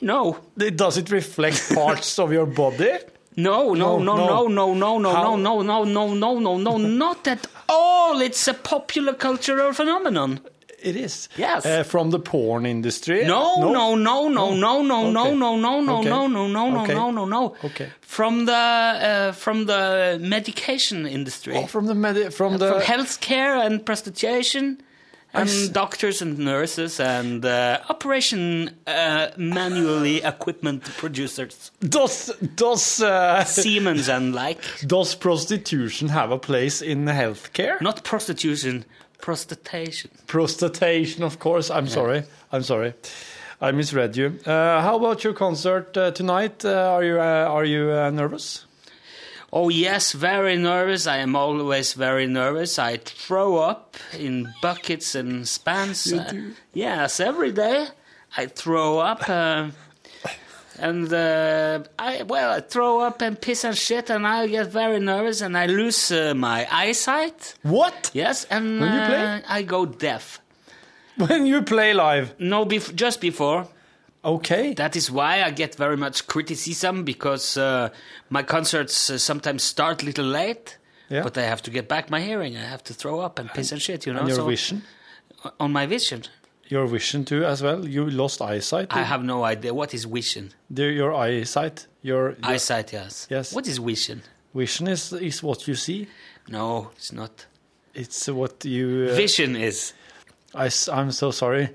No. Does it reflect parts of your body? No, no, No, no, no. no, no, no, no, no, no, no, no, no, no, not at all. It's a popular cultural phenomenon. It is. Yes. Uh, from the porn industry? No, no, no, no, no, no, no, Okay. no, no, no, Okay. no, no, no, no, Okay. no, no, no. Okay. From the uh, from the medication industry, Oh, from the medi- from the from healthcare and prostitution, and doctors and nurses and uh, operation uh, manually equipment producers, does does uh, Siemens and like. does prostitution have a place in healthcare? Not prostitution, prostitution. Prostitution, of course. I'm sorry. I'm sorry. I misread you. Uh, how about your concert uh, tonight? Uh, are you uh, are you uh, nervous? Oh yes, very nervous. I am always very nervous. I throw up in buckets and spans. You Uh, do? yes, every day I throw up. Uh, and uh, I well, I throw up and piss and shit, and I get very nervous, and I lose uh, my eyesight. What? Yes, and When you uh, play? I go deaf. When you play live? No, bef- just before. Okay. That is why I get very much criticism because uh, my concerts uh, sometimes start a little late. Yeah. But I have to get back my hearing. I have to throw up and piss and shit, you know. and your so- vision? On my vision. Your vision too, as well. You lost eyesight. I have no idea. What is vision? The- your eyesight. Your, your Eyesight, yes. Yes. What is vision? vision is is what you see. No, it's not. It's what you. Uh, Vision is. I, am so sorry.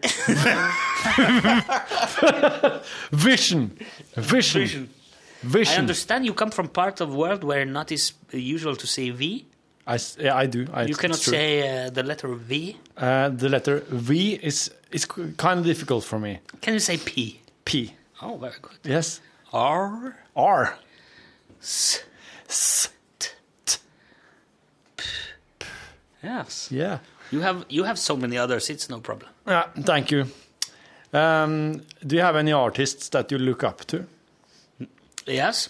vision. Vision. Vision. I understand you come from part of world where not is usual to say V. I, yeah, I do. I, You cannot say uh, the letter V. Uh, the letter V is is kind of difficult for me. Can you say P? P. Oh, very good. Yes. R. R. S. S. Yes. Yeah. You have you have so many others. It's no problem. Yeah. Thank you. Um, do you have any artists that you look up to? Yes.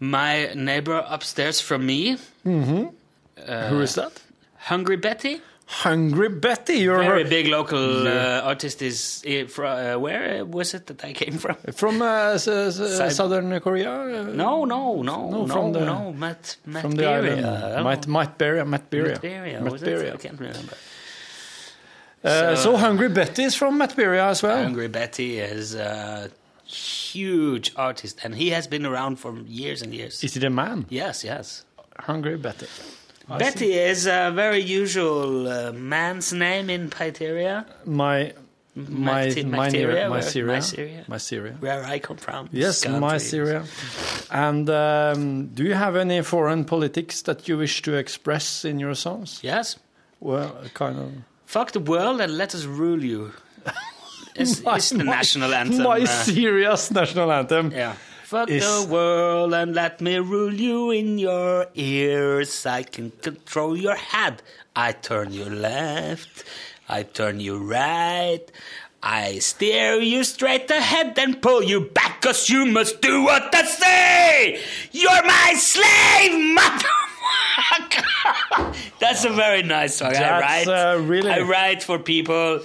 My neighbor upstairs from me, Who is that? Hungry Betty, Hungry Betty. You're very big local uh, artist. Is uh, fro- uh, where was it that I came from? from uh, s- Side- southern Korea. Uh, No, no, no, no, from the- no. Matt, Matt from the Beria. island. Might Might Beria. Matt Beria. Matt Beria, Matt? Beria. I can't remember. Uh, so Hungry Betty is from Matt Beria as well. Hungry Betty is huge artist, and he has been around for years and years. Is it a man? Yes, yes. Hungry Betty. I Betty is a very usual uh, man's name in Piteria, My my Macte- my Macteria, my where- Syria. my Syria. My Syria. where I come from. Yes, This my country. Syria. And um, do you have any foreign politics that you wish to express in your songs? Yes. Well, kind of. Fuck the world and let us rule you. It's, My- it's the my- national anthem. My uh, serious national anthem. Yeah. Fuck is- the world and let me rule you in your ears. I can control your head. I turn you left. I turn you right. I steer you straight ahead and pull you back, cause you must do what I say. You're my slave, motherfucker. That's a very nice song. I That's, write. uh, really- I write for people,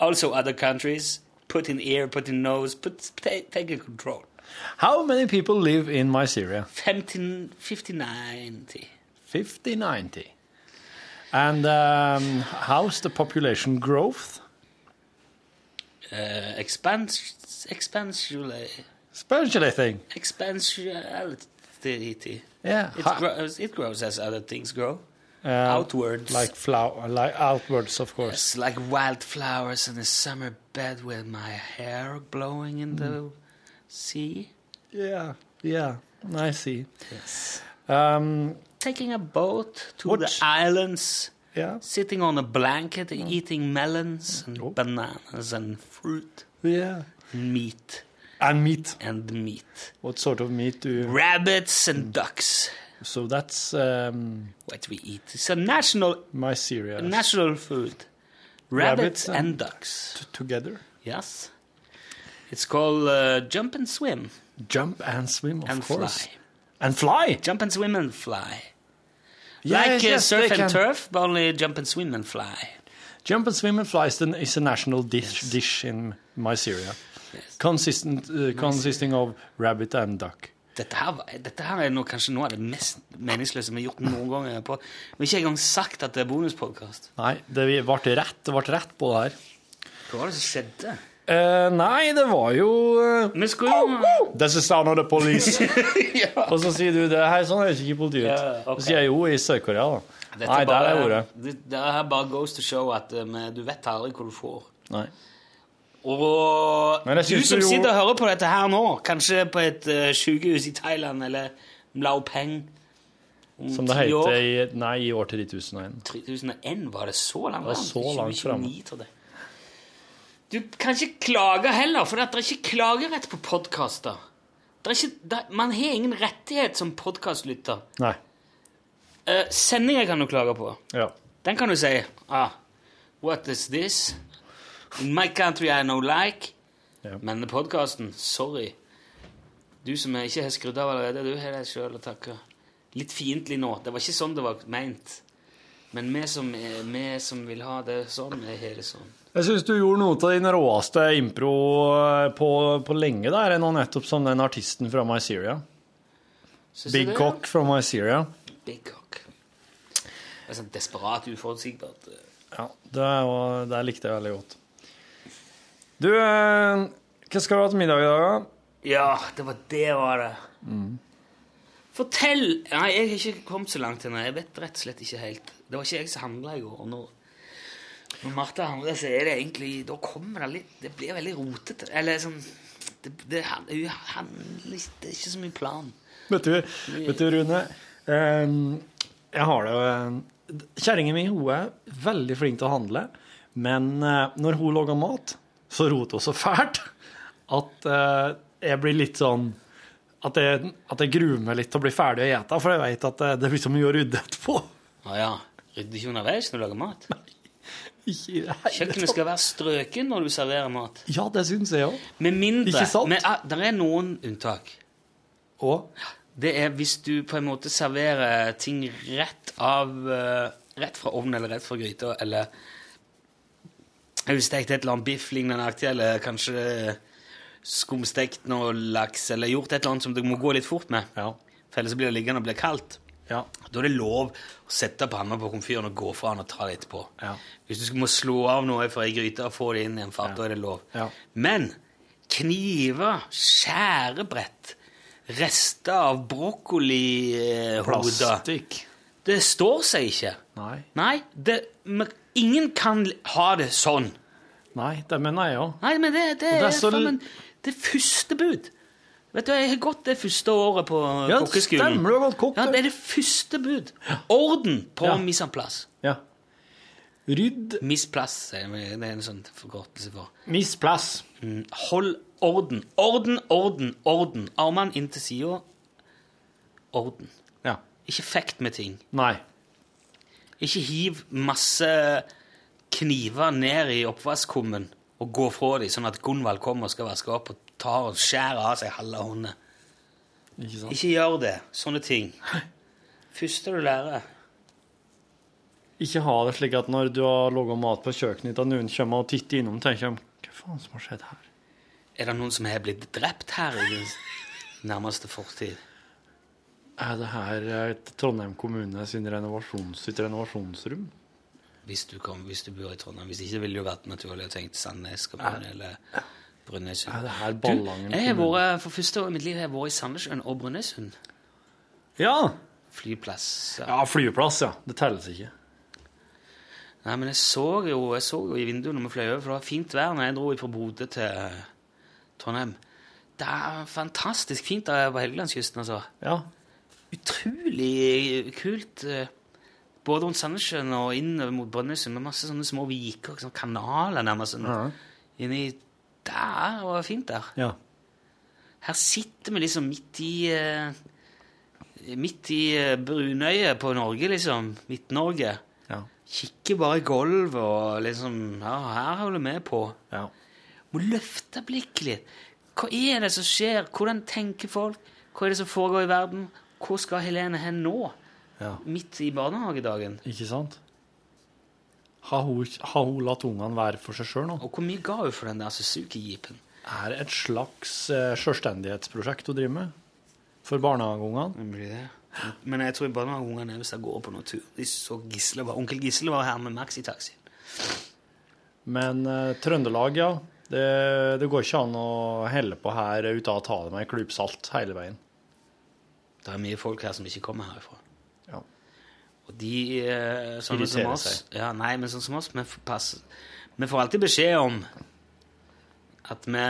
also other countries. Put in ear, put in nose, put take, take in control. How many people live in my Syria? 15, 50, 90. 50, 90. And um, how's the population growth? Uh, expans, expansually, Especially thing. expansuality. Yeah. It grows, it grows as other things grow. Uh, outwards. Like flower, like outwards, of course. It's like wildflowers in a summer bed with my hair blowing in the sea. Yeah, yeah. I see. Yes. Um, Taking a boat to the islands, yeah, sitting on a blanket, eating melons and Oh. bananas and fruit, yeah. meat And meat. and meat. What sort of meat do you? Rabbits and ducks. So that's um, What we eat. It's a national my Syria national food. Rabbits, Rabbits and, and- ducks. together. Yes. It's called uh, jump and swim Jump and swim, of and course. fly. And fly. Jump and swim and fly. Yes, like uh, yes, surf and can. turf, but only jump and swim and fly. Jump and swim and fly is, the, is a national dish dish in my Syria, Yes. consistent uh, consisting of rabbit and duck. Dette her, dette her er noe, kanskje noe av det mest meningsløse vi har gjort noen gang. På. Vi har ikke engang sagt at det er bonuspodkast. Nei, det ble rett, det ble rett på det her. Hva var det som skjedde? Uh, nei, det var jo uh, Vi skulle jo oh, This is sound of the police. Og så sier du det her sånn høres ikke politiet ut. Yeah, okay. Så sier jeg jo i Sør-Korea, da. Dette Nei, der bare- er ordet. Det, det her bare goes to show at uh, du vet aldri hva du får. Nei. Og du som sitter og hører på dette her nå, kanskje på et uh, sykehus i Thailand eller Mlau Peng Som det heter i Nei, i år til 3001. 3001 var det så langt Det var så langt 2029. Du kan ikke klage heller, for det er ikke klagerett på podkaster. Man har ingen rettighet som podkastlytter. Uh, sendinger kan du klage på. Ja. Den kan du si ah, What is this? In my country I no like. Ja. Men podkasten, sorry. Du som ikke har skrudd av allerede, du har deg sjøl å takke. Litt fiendtlig nå. Det var ikke sånn det var meint. Men vi som, er, vi som vil ha det sånn, vi har det sånn. Jeg syns du gjorde noe av din råeste impro eh, på, på lenge der, nå nettopp som den artisten fra My Syria. Big det? Cock fra My Syria. Big cock. Det er sånn desperat uforutsigbart. Ja, det, var, det likte jeg veldig godt. Du, eh, hva skal du ha til middag i dag, da? Ja, det var det var det. Fortell Nei, jeg har ikke kommet så langt ennå. Jeg vet rett og slett ikke helt. Det var ikke jeg som handla i går. Når, når Martha handler, så er det egentlig Da kommer det litt Det blir veldig rotete. Eller sånn det, det, ikke- Det er ikke så mye plan. Vet du, vet du Rune, eh, jeg har det jo Kjerringa mi hun er veldig flink til å handle, men eh, når hun lager mat, så roter hun så fælt at eh, jeg blir litt sånn at jeg, at jeg gruer meg litt til å bli ferdig å ete, for jeg vet at det, det blir så mye å rydde etterpå. Å ja. Rydder ikke underveis når du lager mat? Ikke i det hele Kjøkkenet skal være strøken når du serverer mat. Ja, det syns jeg òg. Med mindre Ikke sant? Men ah, det er noen unntak. Og Det er hvis du på en måte serverer ting rett av eh, Rett fra ovnen eller rett fra gryta, eller Har du stekt et eller annet biff lignende aktig, eller kanskje skumstekt noe laks, eller gjort et eller annet som du må gå litt fort med, Ja. for ellers blir det liggende og blir kaldt. ja. Da er det lov å sette panna på komfyren og gå fra den og ta det etterpå. Ja. Hvis du må slå av noe fra ei gryte og få det inn i en fat, da er det lov. Ja. Men kniver, skjærebrett, rester av brokkolihoder Plastikk. Det står seg ikke. Nei. Nei, det, ingen kan ha det sånn. Nei, det mener jeg òg. Nei, men det, det, det er så faen det første bud. Vet du, Jeg har gått det første året på Ja, kokkeskolen. stemmer, du har gått kokk, Ja, det er det første bud. Orden på Ja. mise en place. Ja. Rydd Misplass det er en sånn forkortelse for. misplass. Mm, Hold orden. Orden, orden, orden. Armene inntil sida. Orden. Ja. Ikke fekt med ting. Nei. Ikke hiv masse kniver ned i oppvaskkummen og gå fra dem, sånn at Gunvald kommer og skal vaske opp og tar og skjærer av seg halve hånda. Ikke? Ikke gjør det. Sånne ting. Første du lærer. Ikke ha det slik at når du har laga mat på kjøkkenet og noen kommer og titter innom, og tenker Hva faen som har skjedd her? Er det noen som har blitt drept her i den nærmeste fortid? Er det her eh, Trondheim kommune sin renovasjons, sitt renovasjonsrom? Hvis du, kom, hvis du bor i Trondheim. Hvis ikke ville det jo vært naturlig å tenke Sandnes kommune eller Brønnøysund. Er det her Du, Ballangen jeg har vært, for første år i mitt liv har jeg vært i Sandnessjøen og Brønnøysund. Ja. Flyplass. Ja. ja, flyplass, ja. Det telles ikke. Nei, men jeg så jo, jeg så jo i vinduet når vi fløy over, for det var fint vær når jeg dro fra Bodø til Trondheim. Det er fantastisk fint der på Helgelandskysten, altså. Ja. Utrolig kult. eh, Både rundt Sandnessjøen og innover mot Brønnøysund, med masse sånne små viker, sånne kanaler nærmest. Sånn, Ja. inni Der var det fint der. ja. Her sitter vi liksom midt i eh, Midt i eh, brunøyet på Norge, liksom. Midt-Norge. Ja. Kikker bare i gulvet og liksom Ja, her holder vi på. ja. Må løfte blikket litt. Hva er det som skjer? Hvordan tenker folk? Hva er det som foregår i verden? Hvor skal Helene hen nå? ja. Midt i barnehagedagen. Ikke sant? Har hun, har hun latt ungene være for seg sjøl nå? Og hvor mye ga hun for den der Suzuki-jeepen? Er et slags eh, selvstendighetsprosjekt hun driver med? For barnehageungene? Men jeg tror barnehageungene hvis jeg går på noen tur De så Gisle var, Onkel Gisle var her med maxitaxi. Men eh, Trøndelag, ja. Det, det går ikke an å helle på her uten å ta det med en klype salt hele veien. Det er mye folk her som ikke kommer herifra. Ja. Og de eh, sånne som oss. Ja, nei, men sånn som oss, vi får, vi får alltid beskjed om at vi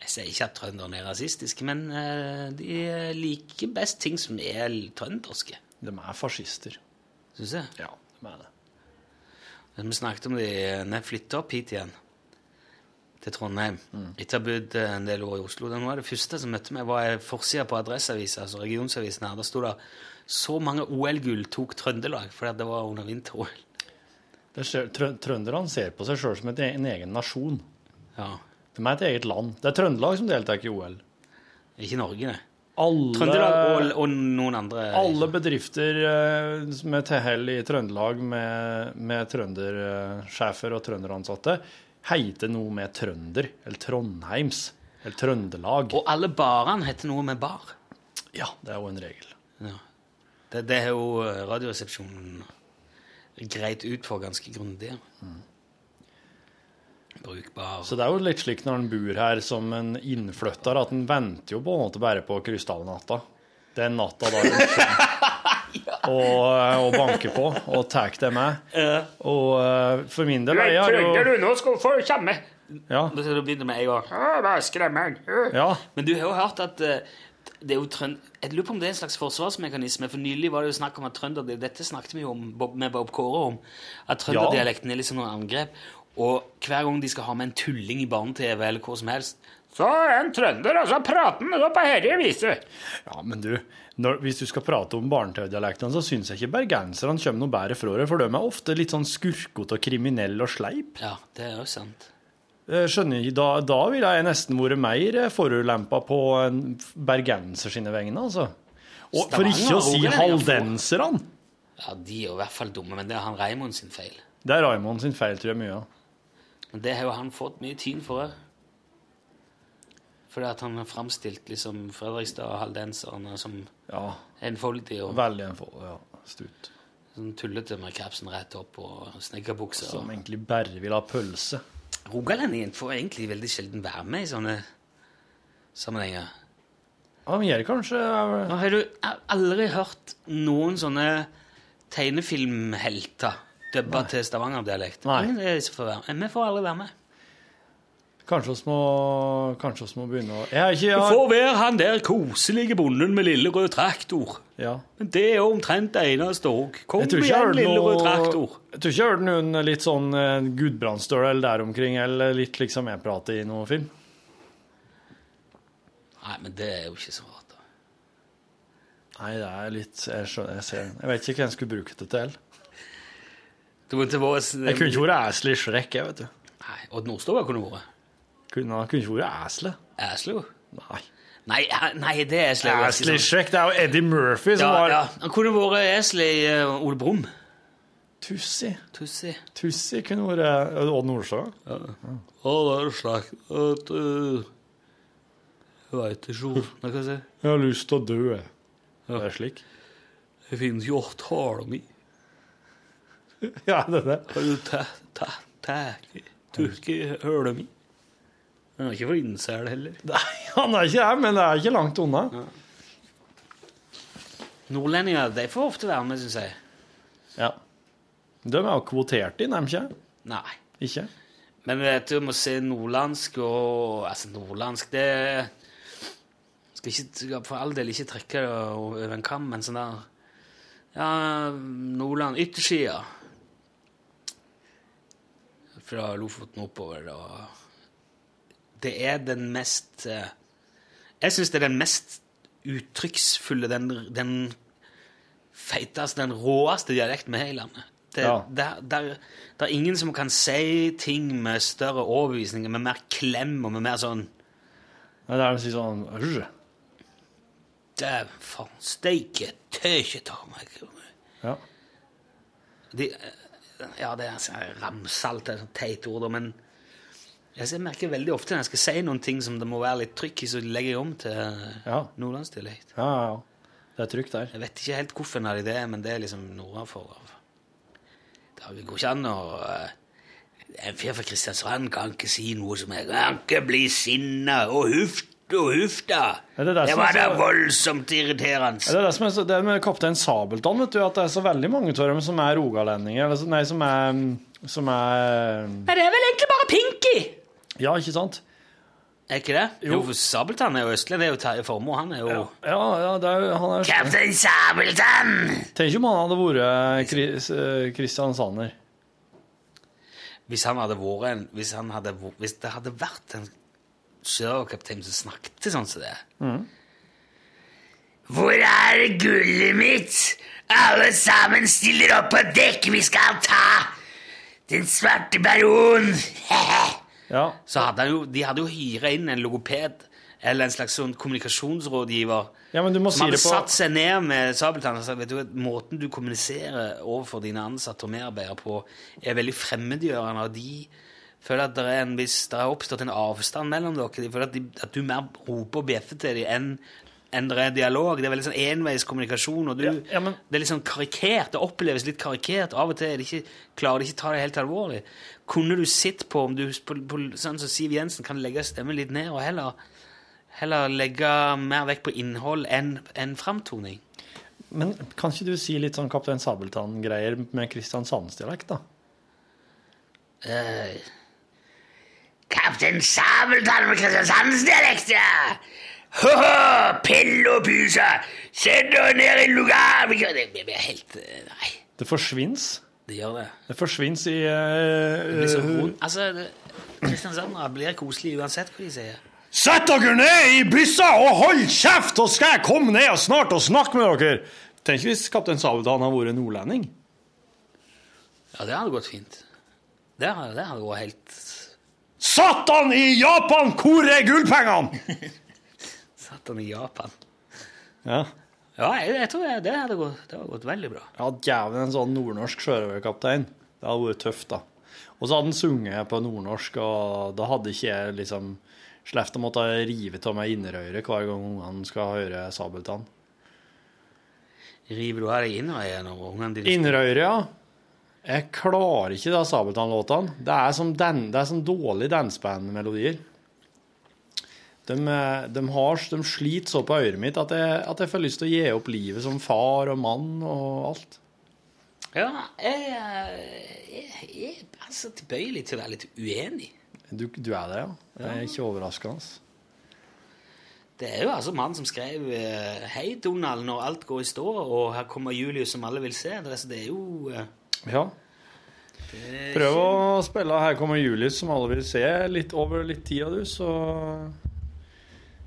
Jeg sier ikke at trønderne er rasistiske, men eh, de liker best ting som er trønderske, De er fascister. syns jeg. Ja, de er det. Vi snakket om det når jeg flytta opp hit igjen, til Trondheim. Etter å ha bodd en del år i Oslo. Det var det første som møtte meg, var forsida på Adresseavisa, altså regionsavisen her. Der sto det så mange OL-gull tok Trøndelag fordi det var under vinter-OL. trønderne ser på seg sjøl som et, en egen nasjon. Ja. De er et eget land. Det er Trøndelag som deltar i OL. Ikke Norge, det. Alle, Trøndelag og, og noen andre. alle bedrifter eh, med tilhell i Trøndelag med, med trøndersjefer og trønderansatte heter noe med trønder, eller Trondheims, eller Trøndelag. Og alle barene heter noe med bar. Ja, det er jo en regel. Ja. Det, det er jo eh, Radioresepsjonen greit ut for ganske grundig. Brukbar. Så det er jo litt slik når en bor her som en innflytter, at en venter jo på en måte bare på krystallnatta. Den natta da en kommer og, og banker på og tar det med. Og eh, for min del jeg har jo du, nå skal du få komme! ja, Da skal du begynne med en gang. Ja, Men du har jo hørt at eh, det er jo trønd... Jeg lurer på om det er en slags forsvarsmekanisme, for nylig var det jo snakk om at trønder... Dette snakket vi jo om, med Bob Kåre om, at trønderdialekten er sånn noen angrep. Og hver gang de skal ha med en tulling i barne-TV eller hvor som helst, så er en trønder, og så prater han på herre viset. ja men du, når, hvis du skal prate om barne-TV-dialektene, så syns jeg ikke bergenserne kommer noe bedre fra det, for de er ofte litt sånn skurkete og kriminelle og sleip. Ja, det er jo sant. Skjønner ikke, da, da ville jeg nesten vært mer forulempa på en bergenser sine vegne, altså. Og for ikke å si er haldenserne. Ja, de er jo i hvert fall dumme, men det er han Raimond sin feil. Det er Raimond sin feil, tror jeg mye av. Men det har jo han fått mye tyn for òg. Fordi at han har framstilt liksom Fredrikstad og haldenserne som Ja, enfoldige og veldig enfoldig, ja, stut. sånn tullete med capsen rett opp og snekkerbukser. Som egentlig bare vil ha pølse. Rogalendingen får egentlig veldig sjelden være med i sånne sammenhenger. Ja, men gjør kanskje Nå har du aldri hørt noen sånne tegnefilmhelter dubba til Stavanger-dialekt. Nei. Vi får aldri være med. Kanskje oss må, må begynne å Jeg ikke jeg Du Får være han der koselige bonden med lille rød traktor. ja. Men det er jo omtrent det eneste òg. Kom igjen, lille lille rød traktor. Jeg tror ikke jeg hørte noen litt sånn eh, Gudbrandsdøl eller der omkring, eller litt liksom jeg prater i noen film. Nei, men det er jo ikke så rart. da. Nei, det er litt Jeg, skjønner, jeg ser Jeg vet ikke hva jeg skulle bruke det til. Du må til våres Jeg kunne ikke vært Ashley Shrek, jeg, vet du. Nei, Odd Nordstoga kunne vært. Kunne, kunne ikke vært Asle. Æslo? Nei. Nei, nei, det er Asle. Asle. Shrek, det er jo Eddie Murphy som Ja, var ja. Han kunne vært Asle i uh, Ole Brumm. Tussi. Tussi. Tussi kunne vært eh, Odd Nordstoga. Å, det er slik at uh, Jeg veit ikke Hva kan jeg si? Jeg har lyst til å dø, jeg. Det er slik. Det finnes jo tala mi. Ja, det er det. Har du tæ... tæ... tæ... i høla mi? Han er ikke for innsel heller. Nei, han er ikke her, men det er ikke langt unna. Nordlendinger de får ofte være med, syns jeg. Ja. De er jo kvotert inn, er de ikke? Nei. Ikke? Men vet du, må se nordlandsk og Altså, nordlandsk, det Skal ikke for all del ikke trekke det over en kam, men sånn der Ja, Nordland Yttersida. Fra Lofoten oppover, og Det er den mest eh, Jeg syns det er den mest uttrykksfulle, den, den feiteste, den råeste dialekten vi har i landet. Det, Ja. der, der, det er ingen som kan si ting med større overbevisning, med mer klem og med mer sånn Nei, det er å si sånn Dæven faen, steike, ikke ta meg Ja. De, Ja, det er sånn ramsalt, det er sånn teit ord, men jeg merker veldig ofte når jeg skal si noen ting som det må være litt trykk i, så legger jeg om til Ja. nordlandsdialekt. Ja, ja, ja. Det er trykk der. Jeg vet ikke helt hvorfor har det er, men det er liksom nordafor. Det går ikke an å eh, En fyr fra Kristiansand kan ikke si noe som jeg kan ikke bli sinna og huft og hufta. Det er det det var er da så- voldsomt irriterende. er Det er det som er så, det er med Kaptein Sabeltann, vet du, at det er så veldig mange av dem som er rogalendinger, eller så- nei, som er, som er det er vel egentlig bare Pinky! Ja, ikke sant? Er ikke det? Jo. Jo, for Sabeltann er jo østlending. Det er jo Terje Formoe. Han er jo Ja, ja, det er, han er Kaptein Sabeltann! Tenk om han hadde vært Chris, eh. Hvis han hadde vært en Hvis, han hadde, vært- hvis det hadde vært en sjørøverkaptein som snakket sånn som det Hvor er gullet mitt? Alle sammen stiller opp på dekk, vi skal ta den svarte baron! Ja. så hadde jo, de hadde jo hyra inn en logoped eller en slags sånn kommunikasjonsrådgiver ja, men du må si som hadde satt seg ned med Sabeltann og sagt vet du, at måten du kommuniserer overfor dine ansatte og medarbeidere på, er veldig fremmedgjørende, og de føler at det er en viss, det har oppstått en avstand mellom dere. De føler at, de, at du mer roper og bjeffer til dem enn er dialog. Det er veldig sånn enveis kommunikasjon, og du, Ja, ja, men- det er litt sånn karikert. Det oppleves litt karikert. Av og til er det ikke, klarer de ikke ta det helt alvorlig. Kunne du sett på om du, på, på, sånn som Siv Jensen, kan legge stemmen litt ned, og heller, heller legge mer vekt på innhold enn en framtoning? Men kan ikke du si litt sånn Kaptein Sabeltann-greier med Kristiansandsdialekt, da? Uh, Kaptein Sabeltann med Kristiansandsdialekt, ja! Ho-ho, Pell og pyse! Sett deg ned i lugar! Det blir helt eh, Nei, Det forsvinner. det gjør det. Det forsvinner i Det blir så eh. Altså, Kristiansand blir koselig uansett hva de sier. Sett dere ned i byssa og hold kjeft, og skal jeg komme ned snart og snakke med dere! Tenk hvis Kaptein Sabeltann har vært nordlending. Ja, det hadde gått fint. Det hadde, det hadde gått helt Satan i Japan, hvor er gullpengene? Satt han i Japan. Ja. Ja, jeg, jeg tror det, det, hadde gått, det hadde gått veldig bra. Ja, djæven, en sånn nordnorsk sjørøverkaptein. Det hadde vært tøft, da. Og så hadde han sunget på nordnorsk, og da hadde ikke jeg liksom sluppet å måtte rive av meg innerøret hver gang ungene skal høre Sabeltann. River du av deg innerøret når ungene dine Innerøret, ja. Jeg klarer ikke de Sabeltann-låtene. Det er som, den, det er som dårlige danseband-melodier. De, eh, de, har, de sliter så på øret mitt at jeg, at jeg får lyst til å gi opp livet som far og mann og alt. Ja, jeg, jeg, jeg er altså tilbøyelig til å være litt uenig. Du, du er det, ja? Det er ikke overraskende. Det er jo altså mannen som skrev eh, 'Hei, Donald, når alt går i stå', og 'Her kommer Julius, som alle vil se'. Det, er- det er jo eh, Ja. Prøv å spille 'Her kommer Julius', som alle vil se, litt over litt tida, du, så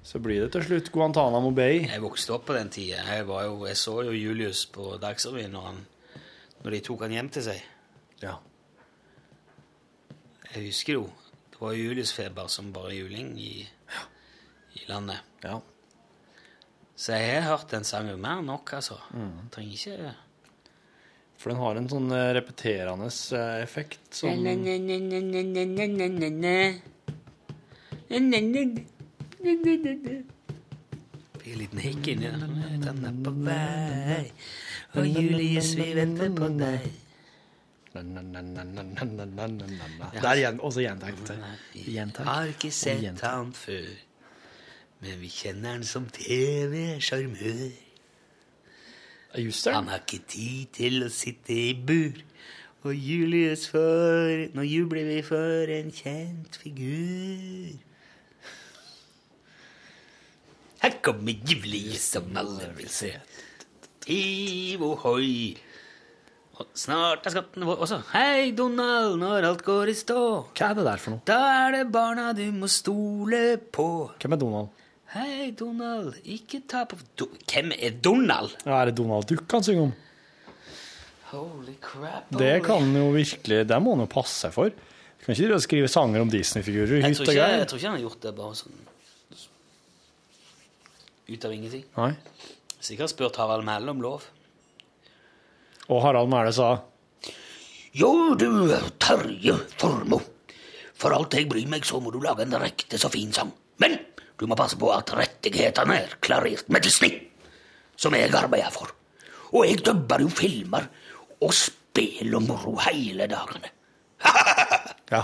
Så blir det til slutt Guantánamo Bay. Jeg vokste opp på den tida. Jeg, jeg så jo Julius på Dagsrevyen når, han- når de tok han hjem til seg. Ja. Jeg husker jo. Det var Julius-feber som bare juling i, i landet. ja. Så jeg har hørt den sangen mer enn nok, altså. Trenger ikke For den har en sånn eh, repeterende eh, effekt som Blir litt hekk inni der. Den er på vei, og Julius, vi venter på deg. Der igjen, Og så Vi Gjentak. har ikke sett han før, men vi kjenner han som TV-sjarmør. Han har ikke tid til å sitte i bur. Og Julius for Nå jubler vi for en kjent figur. Her kommer Julius som alle vil se. Hiv ohoi. Og snart er skatten vår også. Hei, Donald, når alt går i stå. Hva er det der for noe? Da er det barna du må stole på. Hvem er Donald? Hei, Donald, ikke ta på Do Hvem er Donald? Ja, er det Donald Duck han synger om? Holy crap. Det kan jo virkelig Det må han jo passe seg for. Du kan ikke skrive sanger om Disney-figurer Jeg jeg tror ikke han har gjort det bare sånn ut av ingenting. Nei. Sikkert spurt Harald Mæhle om lov. Og Harald Mæhle sa Jo, du Terje Formoe. For alt jeg bryr meg, så må du lage en rekte så fin sang. Men du må passe på at rettighetene er klarert med Disney, som jeg arbeider for. Og jeg dubber jo filmer og spiller moro hele dagene. Ja.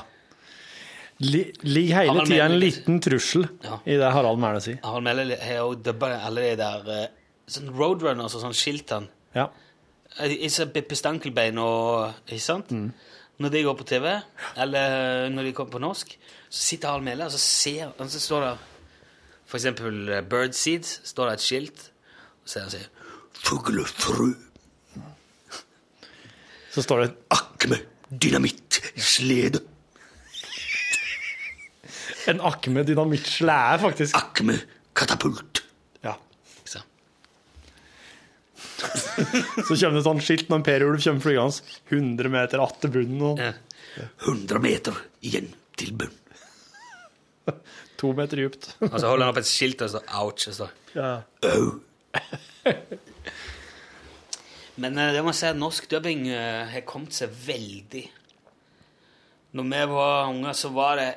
Li- Ligger hele tida en liten trussel Ja. i det Harald Mæhle sier. Harald Mæhle har jo dubba alle de der eh, sånn Roadrunners og sånn skiltene. Ja. Disse Bippe Stankelbein og Ikke sant? Når de går på TV, eller når de kommer på norsk, så sitter Harald Mæhle og så ser og så står det For eksempel eh, Birdseed, står det et skilt, og så sier han Fuglefrø, Så står det Akme, dynamittslede, en Akme dynamittslede, faktisk. Akme, katapult. Ja. Så. Så kommer det et sånt skilt når en Per-Ulf kommer flygende 100 meter atter bunnen. Og... Ja. 100 meter igjen til bunn. To meter dypt. Og så holder han opp et skilt og så ouch. Og så. Ja. Men eh, det må jeg si norsk dubbing eh, har kommet seg veldig. Når vi var unger, så var det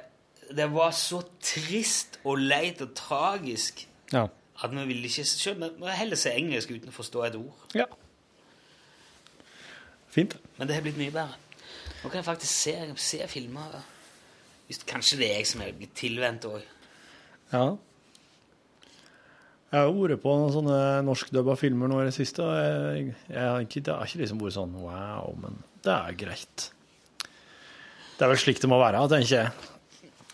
Det var så trist og leit og tragisk ja. at vi ville ikke skjønne Vi heller se engelsk uten å forstå et ord. ja. Fint. Men det har blitt mye bedre. Nå kan jeg faktisk se, se filmer. Hvis, kanskje det er jeg som er blitt tilvendt òg. Ja. Jeg har vært på noen sånne norskdubba filmer nå i det siste. og Jeg, jeg har ikke, det har ikke liksom vært sånn wow, men det er greit. Det er vel slik det må være, tenker jeg.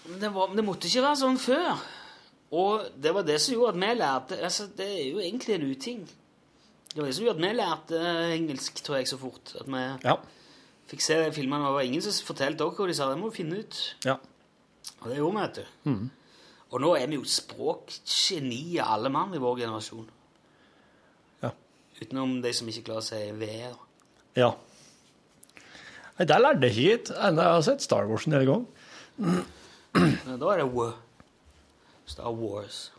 Det, var, det måtte ikke være sånn før. Og det var det som gjorde at vi lærte altså, Det er jo egentlig en uting. Det var det som gjorde at vi lærte engelsk, tror jeg, så fort. At vi Ja. fikk se de filmene. og Det var ingen som fortalte dere hva de sa. Det må vi finne ut. ja. Og det gjorde vi, vet du. Og nå er vi jo språkgenier, alle mann i vår generasjon. Ja. Utenom de som ikke klarer å si V. ja. Nei, der lærte jeg ikke gitt. Jeg har sett Star Wars en del ganger. Da er det W. Star Wars.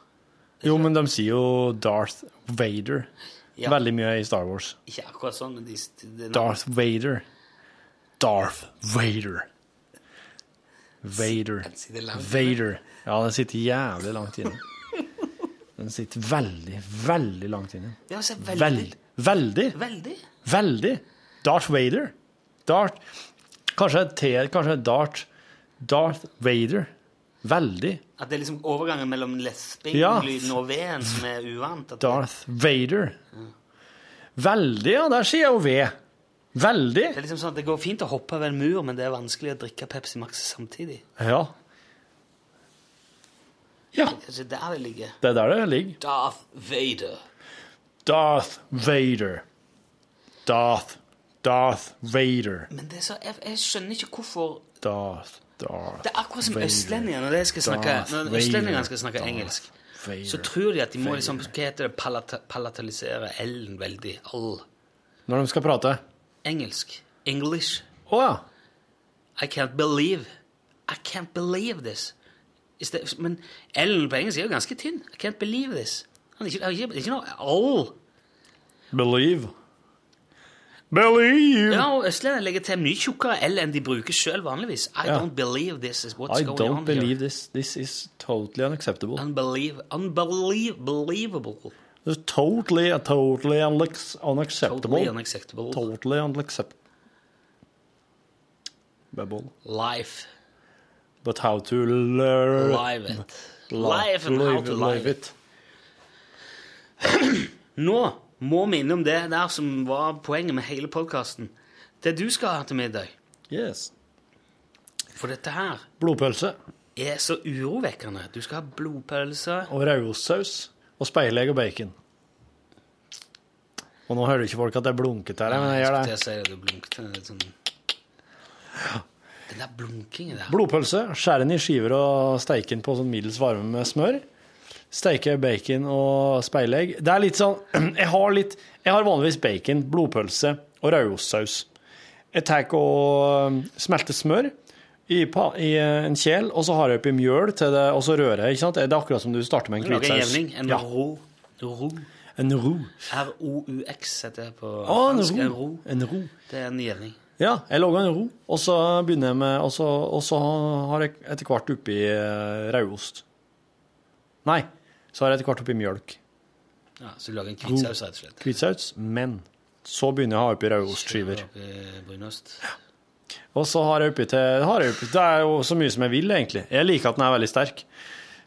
Jo, men de sier jo Darth Vader Ja. veldig mye i Star Wars. Ikke akkurat sånn, men de, de, Darth Vader. Darth Vader. Vader. Vader. Ja, den sitter jævlig langt inne. Den sitter veldig, veldig langt inne. Ja, så veldig. Veld, veldig. Veldig. Veldig. Darth Vader. Darth Kanskje T, kanskje Darth Darth Vader. Veldig. At det er liksom overgangen mellom Ja. lesping-lyden og V-en som er uvant. At det, Darth Vader. Veldig, ja. Der sier jeg jo V. Veldig. det er liksom sånn at det går fint å hoppe over en mur, men det er vanskelig å drikke Pepsi Max samtidig. Ja. Ja, Kanskje der det ligger. det er der det ligger. Darth Vader. Darth Vader. Darth Darth Vader. Men det er så, jeg, jeg skjønner ikke hvorfor Darth Darth Det er akkurat som Vader. østlendingene når, skal snakke, når østlendingene skal snakke Darth engelsk. Vader. Så tror de at de må liksom, hva heter det, palata, palatalisere L-en veldig. All. Når de skal prate. Engelsk. English. Å ja. I can't believe. I can't believe this. Men L-en på engelsk er jo ganske tynn. I can't believe this. Han er ikke, ikke, ikke noe all. Believe. Believe. Ja, og østlendingene legger til mye tjukkere L enn de bruker sjøl vanligvis. I Ja. don't believe this is what's I going don't believe here. this. This is totally unacceptable. Unbelieve. It's totally, totally unacceptable. Totally unacceptable. Totally unacceptable. Life. But how to learn Live it. Life and how to live it. Nå må minne om det der som var poenget med hele podkasten. Det du skal ha til middag. Yes. For dette her Blodpølse er så urovekkende. Du skal ha blodpølse og rødostsaus og speilegg og bacon. Og nå hører ikke folk at det er blunket her, men jeg gjør det. Jeg si det, er blunket. det er Sånn. Den der blunkingen der. Blodpølse, Skjær den i skiver og steik den på sånn middels varme med smør. Steike bacon og speilegg. Det er litt sånn Jeg har litt Jeg har vanligvis bacon, blodpølse og rødostsaus. Jeg tar og um, smelter smør i, i eh, en kjel, og så har jeg oppi mjøl til det, og så rører jeg. ikke sant? Det er akkurat som du starter med en hvitsaus. En Ja, ro. ro. en ro. R-O-U-X heter det på ah, fransk. En ro. ro. En ro. Det er en jevning. Ja, jeg lager en ro, og så begynner jeg med Og så, og så har jeg etter hvert oppi eh, rødost. Nei, så har jeg etter hvert oppi mjølk. Ja, så du lager en hvitsaus, rett og slett. Hvitsaus, men så begynner jeg å ha oppi rødostskiver. Og så har jeg oppi til har jeg oppi, Det er jo så mye som jeg vil, egentlig. Jeg liker at den er veldig sterk.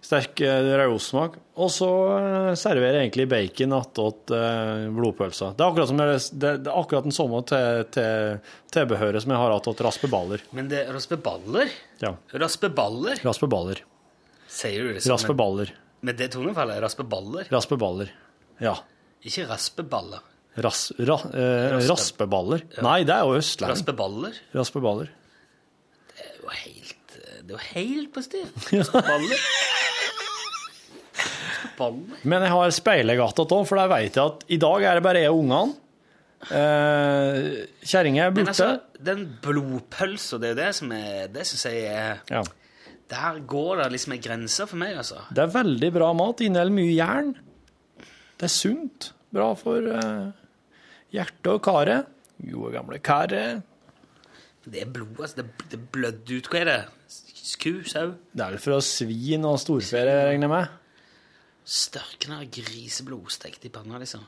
Sterk eh, rødostsmak. Og så eh, serverer jeg egentlig bacon attåt eh, blodpølsa. Det er akkurat, som jeg, det, det er akkurat den samme til, til tilbehøret som jeg har attåt raspeballer. Men det er raspeballer? Ja. Raspeballer? Raspeballer. Sier du det som raspeballer. Raspeballer. Med det tonefallet? Raspeballer? Raspeballer. Ja. Ikke raspeballer. Ras, ra, eh, Raspe- raspeballer. Nei, det er jo østlending. Raspeballer? Raspeballer. Det er jo helt eh, Det er jo helt på sted. Raspeballer. Raspeballer. Men jeg har speilegata òg, for der vet jeg at i dag er det bare jeg og ungene. Eh, Kjerringa er borte. altså, den blodpølsa, det er jo det som er Det syns jeg er ja. Der går det liksom en grense for meg, altså. Det er veldig bra mat. Inneholder mye jern. Det er sunt. Bra for uh, hjertet og karet. Gode, gamle karet. Det er blod, altså. Det, det blødde ut. Hva er det? Ku? Sau? Det er vel fra svin og storfe, regner jeg med. Størkna griseblod stekt i panna, liksom.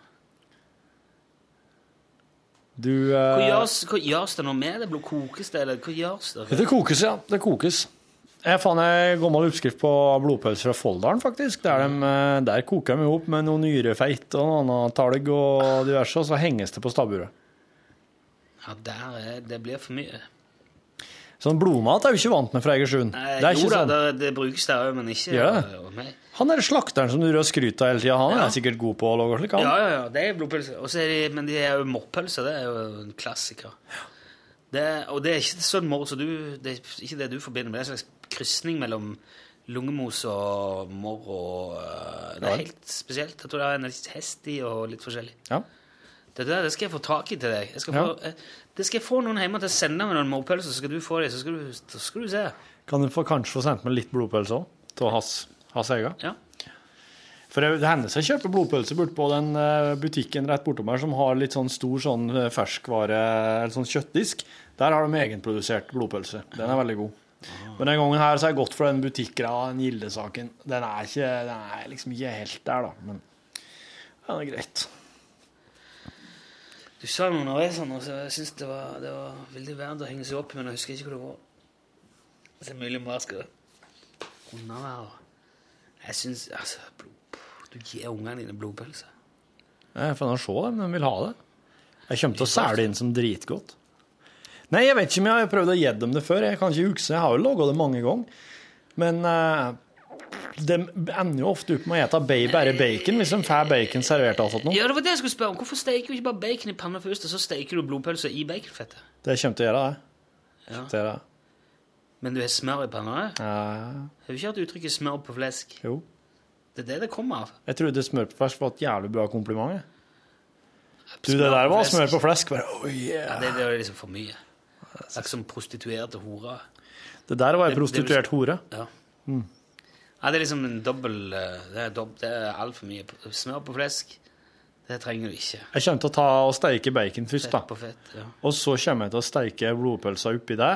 Du Hva eh, gjøres, hva gjøres det nå med det? Blod kokes det, eller hva gjøres det? Det kokes, ja. Det kokes. Jeg fant en gammel oppskrift på blodpølse fra Folldalen, faktisk. Der, de, eh, der koker de ihop med noe nyrefeit og noe annet talg og diverse, og så henges det på stabburet. Ja, der er, det blir for mye. Sånn blodmat er vi ikke vant med fra Egersund. Det er jo da, sånn. det, det brukes der òg, men ikke ja. Han er slakteren som du rører skryt av hele tida, han Ja. er sikkert god på å lage slik, han. Ja, ja, ja, det er blodpølse. Men de er jo moppølse, det er jo en klassiker. Det, og det er ikke sånn morr som du Det er ikke det du forbinder med. Det er en slags krysning mellom lungemos og morr og øh, Det er helt spesielt. Jeg tror det er en hest i og litt forskjellig. Ja. Det der det skal jeg få tak i til deg. Jeg skal Ja. få, eh, det skal jeg få noen hjemme til å sende meg noen morrpølser, så skal du få dem. Så skal du, så skal du se. Kan du få, kanskje få sendt meg litt blodpølse òg? Av hans, egen? Ja. For det hender seg å kjøpe blodpølse bortpå den eh, butikken rett bortom her som har litt sånn stor sånn eh, ferskvare, eller sånn kjøttdisk. Der har de egenprodusert blodpølse. Den er veldig god. Men den gangen her så har jeg gått for den butikkgrada, den Gilde-saken. Den er ikke, den er liksom ikke helt der, da. Men den er greit. Du sa noe underveis, sånn, og jeg syns det, var- det var veldig verdt å henge seg opp i, men jeg husker ikke hva det var. Så det er mulig bare skal undervære. Jeg syns altså blod, Du gir ungene dine blodpølse. Jeg får nå se dem, de vil ha det. Jeg kommer til å sæle inn som dritgodt. Nei, jeg vet ikke om jeg har prøvd å gi dem det før. Jeg kan ikke huske. Jeg har jo laga det mange ganger. Men uh, de ender jo ofte opp med å ba- bare bacon hvis de får bacon servert. Altså, noe. Ja, det var det jeg skulle spørre om. Hvorfor steker du ikke bare bacon i panna først, og så steker du blodpølse i baconfettet? Det kommer til å gjøre det. Ja. Det. Men du har smør i panna? eh? Ja, Har du ikke hørt uttrykket 'smør på flesk'? jo. Det er det det kommer av. Jeg trodde smør på flesk var et jævlig bra kompliment. Du, det der var smør på flesk. Bare, oh, yeah. Ja, det, det var liksom for mye. Det er som prostituerte hore. Det der var ei prostituert hore. Ja. ja, det er liksom en dobbel eh, Det er, dobb, det er altfor mye. Smør på flesk, det trenger du ikke. Jeg kommer til å ta og steike bacon først, da. Fett på fett, ja. Og så kommer jeg til å steike blodpølsa oppi det.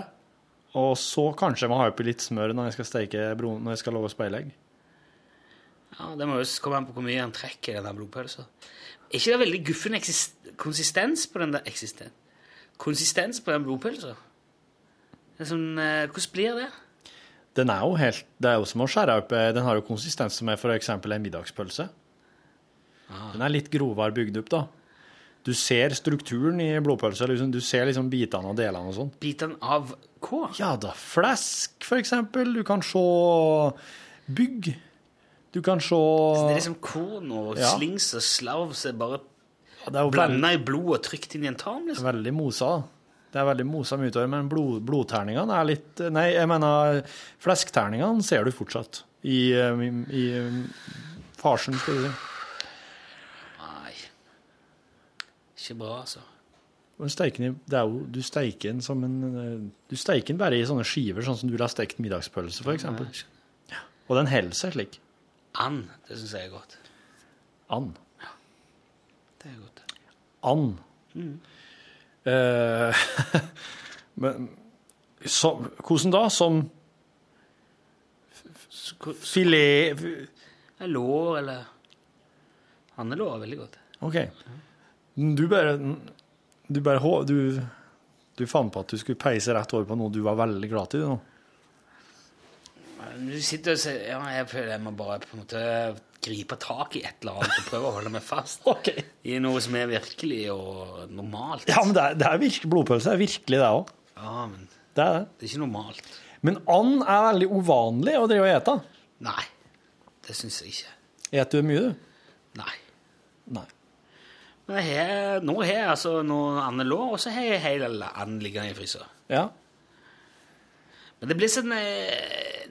Og så kanskje jeg må ha oppi litt smør når jeg skal steike når jeg skal lage speilegg. ja. Det må jo komme an på hvor mye han trekker i den blodpølsa. Er ikke det veldig guffen konsistens på den der eksisten? Konsistens på den blodpølsa? Sånn, eh, hvordan blir det? Den er jo helt Det er jo som å skjære opp eh, Den har jo konsistens som er f.eks. en middagspølse. Den er litt grovere bygd opp, da. Du ser strukturen i blodpølsa. Liksom, du ser liksom bitene og delene og sånn. Bitene av hva? Ja da, flesk, for eksempel. Du kan se bygg. Du kan se Så Det er liksom korn og slings og slarv som er bare Veldig, blanda i blod og trykt inn i en tarm, liksom. veldig mosa. Det er veldig mosa utover, men blod, blodterningene er litt Nei, jeg mener fleskterningene ser du fortsatt i, eh, i, i farsen, skal du si. Nei. Ikke bra, altså. Steiken det jo, du steiker den som en eh, Du steiker den bare i sånne skiver, sånn som du ville ha stekt middagspølse, eksempel. Og den holder seg slik. And, det syns jeg er godt. And. Det er godt. And. Eh, men så, hvordan da? Som filet lår, eller Andelår er veldig godt. OK. Du bare Du bare Du, du fant på at du skulle peise rett over på noe du var veldig glad til? nå. Du sitter og sier Ja, jeg føler jeg må bare på en måte gripe tak i et eller annet og prøve å holde meg fast OK. i noe som er virkelig og normalt. Ja, men det er, det er virkelig, blodpølse er virkelig det òg. Ja, men Det er det. det er ikke normalt. Men and er veldig uvanlig å drive og ete. Nei. Det syns jeg ikke. Eter du mye, du? Nei. Nei. Men har, nå har jeg altså noe andelår, og så har jeg hele and liggende i fryseren. Ja. Men det blir sånn eh,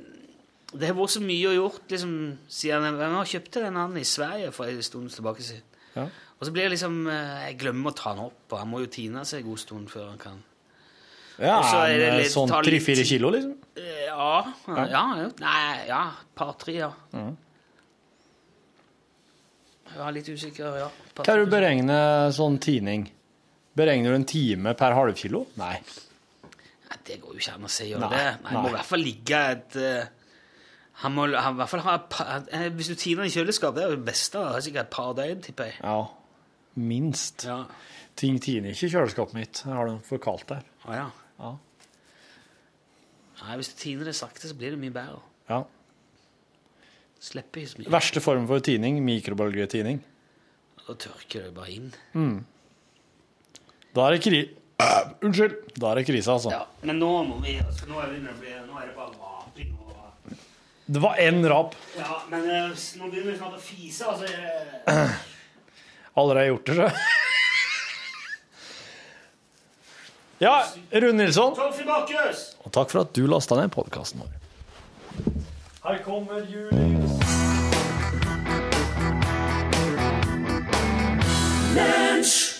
Det har vært så mye å gjort liksom, siden jeg, jeg kjøpte den anden i Sverige for en stund tilbake siden. ja. Og så blir det liksom eh, Jeg glemmer å ta den opp, og han må jo tine seg en god stund før han kan Ja, så er det en, litt- sånn tre-fire kilo, liksom? Ja, ja, ja. Nei, ja. Par-tre, ja. Jeg var litt usikker, ja. Par- er du beregner sånn tining? Beregner du en time per halvkilo? Nei. Nei, det går jo ikke an å si gjøre det. Nei, det må i hvert fall ligge et eh, Han må han, i hvert fall ha par, eh, Hvis du tiner i kjøleskap, det er jo det beste. Det er sikkert et par døgn, tipper jeg. Ja, minst. Ja. Ting tiner ikke i kjøleskapet mitt. Jeg har det for kaldt der. Å, ja. Ja. Nei, hvis du tiner det sakte, så blir det mye bedre. Ja. Slipper ikke så mye. Verste form for tining, mikrobølgetining. Da tørker det bare inn. Da er det kri... Unnskyld. Da er det krise, altså. Ja, men nå må vi altså, Nå er, nå er det bare raping og Det var én rap. Ja, men eh, nå begynner vi snart å fise, altså. Jeg... Allerede gjort det, så. Ja, Rune Nilsson. Og takk for at du lasta ned podkasten vår. Her kommer julings Lunsj!